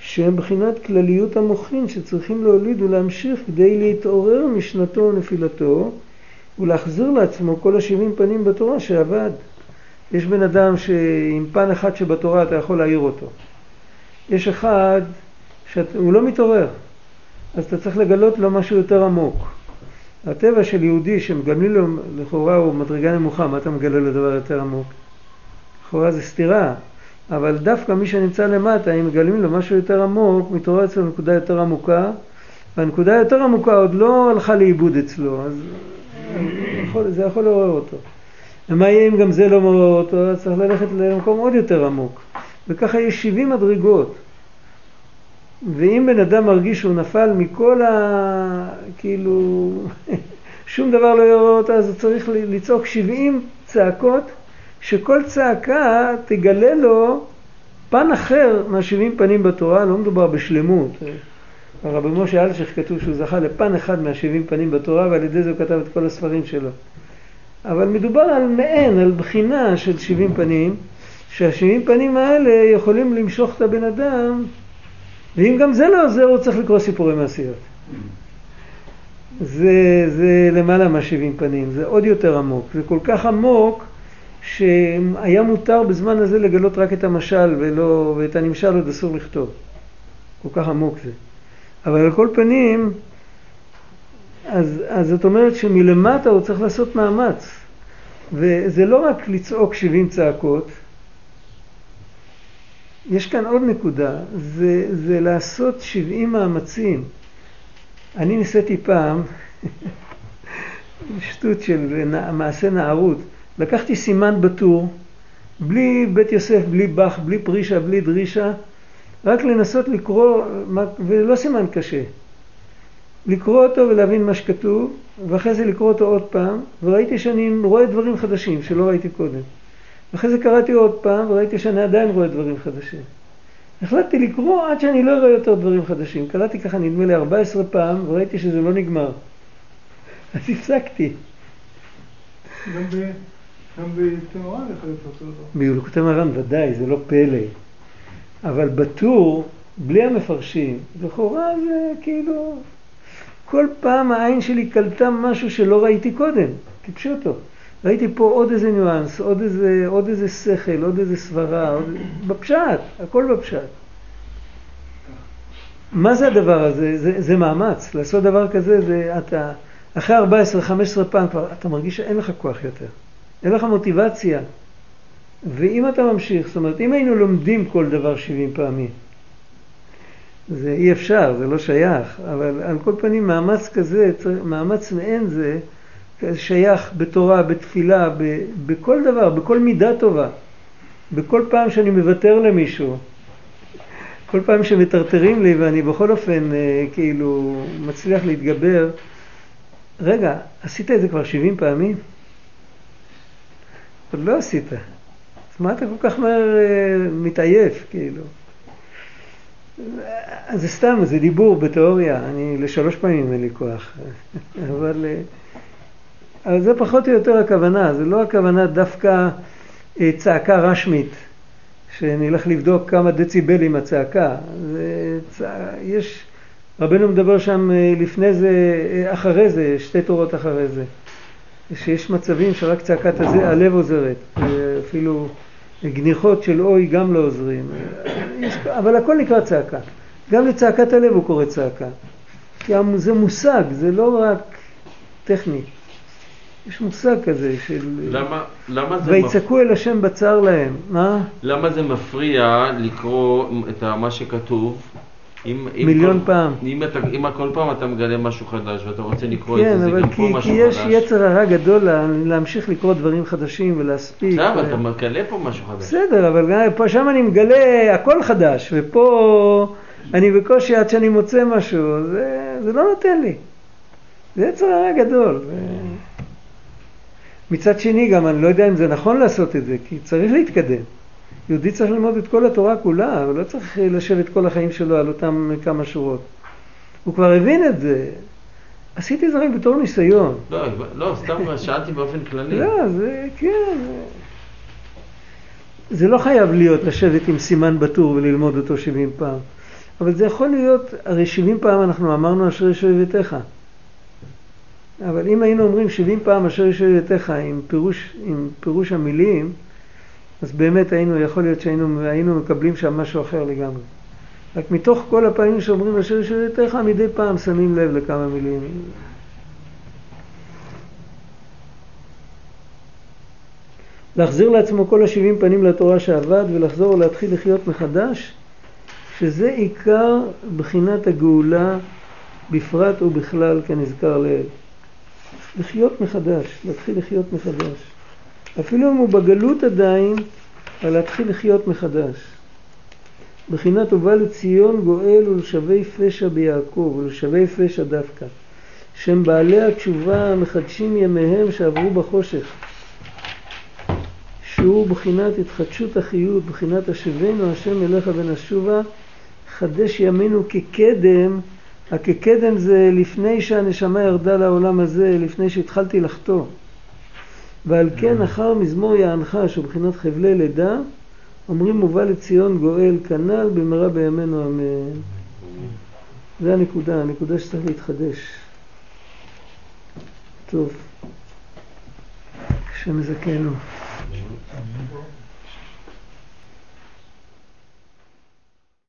שהם בחינת כלליות המוחין שצריכים להוליד ולהמשיך כדי להתעורר משנתו ונפילתו ולהחזיר לעצמו כל השבעים פנים בתורה שעבד. יש בן אדם שעם פן אחד שבתורה אתה יכול להעיר אותו. יש אחד שהוא לא מתעורר, אז אתה צריך לגלות לו משהו יותר עמוק. הטבע של יהודי שמגלים לו, לכאורה הוא מדרגה נמוכה, מה אתה מגלה לו דבר יותר עמוק? לכאורה זה סתירה, אבל דווקא מי שנמצא למטה, אם מגלים לו משהו יותר עמוק, מתעורר אצלו נקודה יותר עמוקה, והנקודה היותר עמוקה עוד לא הלכה לאיבוד אצלו, אז יכול, זה יכול לעורר אותו. ומה יהיה אם גם זה לא מעורר אותו? אז צריך ללכת למקום עוד יותר עמוק. וככה יש 70 מדרגות. ואם בן אדם מרגיש שהוא נפל מכל ה... כאילו... שום דבר לא יעורר אותו, אז הוא צריך לצעוק 70 צעקות, שכל צעקה תגלה לו פן אחר מהשבעים פנים בתורה, לא מדובר בשלמות. הרבי משה אלשיך כתוב שהוא זכה לפן אחד מהשבעים פנים בתורה ועל ידי זה הוא כתב את כל הספרים שלו. אבל מדובר על מעין, על בחינה של שבעים פנים, שהשבעים פנים האלה יכולים למשוך את הבן אדם, ואם גם זה לא עוזר הוא צריך לקרוא סיפורי מעשיות. זה, זה למעלה מהשבעים פנים, זה עוד יותר עמוק. זה כל כך עמוק שהיה מותר בזמן הזה לגלות רק את המשל ולא, ואת הנמשל עוד אסור לכתוב. כל כך עמוק זה. אבל על כל פנים, אז, אז זאת אומרת שמלמטה הוא צריך לעשות מאמץ. וזה לא רק לצעוק 70 צעקות, יש כאן עוד נקודה, זה, זה לעשות 70 מאמצים. אני ניסיתי פעם, שטות של מעשה נערות, לקחתי סימן בטור, בלי בית יוסף, בלי באך, בלי פרישה, בלי דרישה, רק לנסות לקרוא, ולא סימן קשה, לקרוא אותו ולהבין מה שכתוב, ואחרי זה לקרוא אותו עוד פעם, וראיתי שאני רואה דברים חדשים שלא ראיתי קודם. ואחרי זה קראתי עוד פעם, וראיתי שאני עדיין רואה דברים חדשים. החלטתי לקרוא עד שאני לא אראה יותר דברים חדשים. קראתי ככה נדמה לי 14 פעם, וראיתי שזה לא נגמר. אז הפסקתי. גם בתאורן יכול להיות אותו דבר. בילוקוטי מרן ודאי, זה לא פלא. אבל בטור, בלי המפרשים, לכאורה זה כאילו... כל פעם העין שלי קלטה משהו שלא ראיתי קודם, כפשוטו. ראיתי פה עוד איזה ניואנס, עוד איזה, עוד איזה שכל, עוד איזה סברה, עוד... בפשט, הכל בפשט. מה זה הדבר הזה? זה, זה מאמץ. לעשות דבר כזה, זה אתה, אחרי 14-15 פעם כבר, אתה מרגיש שאין לך כוח יותר. אין לך מוטיבציה. ואם אתה ממשיך, זאת אומרת, אם היינו לומדים כל דבר 70 פעמים, זה אי אפשר, זה לא שייך, אבל על כל פנים מאמץ כזה, מאמץ מעין זה, שייך בתורה, בתפילה, ב, בכל דבר, בכל מידה טובה. בכל פעם שאני מוותר למישהו, כל פעם שמטרטרים לי ואני בכל אופן אה, כאילו מצליח להתגבר, רגע, עשית את זה כבר 70 פעמים? עוד לא עשית. מה אתה כל כך מהר אה, מתעייף, כאילו? אז זה סתם, זה דיבור בתיאוריה, אני לשלוש פעמים אין לי כוח, אבל, אה, אבל זה פחות או יותר הכוונה, זה לא הכוונה דווקא אה, צעקה רשמית, שנלך לבדוק כמה דציבלים הצעקה, זה, צע... יש, רבנו מדבר שם לפני זה, אחרי זה, שתי תורות אחרי זה. שיש מצבים שרק צעקת הזה, הלב עוזרת, אפילו גניחות של אוי גם לא עוזרים, אבל הכל נקרא צעקה. גם לצעקת הלב הוא קורא צעקה. כי זה מושג, זה לא רק טכני. יש מושג כזה של... למה, למה זה... ויצעקו אל השם בצר להם. מה? למה זה מפריע לקרוא את מה שכתוב אם, אם מיליון כל, פעם. אם, אתה, אם כל פעם אתה מגלה משהו חדש ואתה רוצה לקרוא את כן, זה, זה אבל גם כי, פה כי משהו יש חדש. יצר הרע גדול לה- להמשיך לקרוא דברים חדשים ולהספיק. בסדר, אבל ו- אתה מגלה פה משהו חדש. בסדר, אבל פה שם אני מגלה הכל חדש, ופה אני בקושי עד שאני מוצא משהו, זה, זה לא נותן לי. זה יצר הרע גדול. ו... מצד שני גם אני לא יודע אם זה נכון לעשות את זה, כי צריך להתקדם. יהודי צריך ללמוד את כל התורה כולה, אבל לא צריך לשבת כל החיים שלו על אותם כמה שורות. הוא כבר הבין את זה. עשיתי את זה רק בתור ניסיון. לא, לא, סתם שאלתי באופן כללי. לא, זה, כן. זה לא חייב להיות לשבת עם סימן בטור וללמוד אותו 70 פעם. אבל זה יכול להיות, הרי 70 פעם אנחנו אמרנו אשר ישב בביתך. אבל אם היינו אומרים 70 פעם אשר ישב בביתך עם פירוש, עם פירוש המילים, אז באמת היינו, יכול להיות שהיינו היינו מקבלים שם משהו אחר לגמרי. רק מתוך כל הפעמים שאומרים אשר ישב בביתך, מדי פעם שמים לב לכמה מילים. להחזיר לעצמו כל השבעים פנים לתורה שעבד ולחזור ולהתחיל לחיות מחדש, שזה עיקר בחינת הגאולה בפרט ובכלל כנזכר לעיל. לחיות מחדש, להתחיל לחיות מחדש. אפילו אם הוא בגלות עדיין, אבל להתחיל לחיות מחדש. בחינת ובא לציון גואל ולשווי פשע ביעקב ולשווי פשע דווקא. שהם בעלי התשובה המחדשים ימיהם שעברו בחושך. שהוא בחינת התחדשות החיות, בחינת השבנו השם אליך ונשובה, חדש ימינו כקדם, הכקדם זה לפני שהנשמה ירדה לעולם הזה, לפני שהתחלתי לחטוא. ועל כן אחר מזמור יענך, שהוא בחינת חבלי לידה, אומרים מובא לציון גואל כנ"ל במהרה בימינו אמן. זה הנקודה, הנקודה שצריך להתחדש. טוב, השם יזכנו.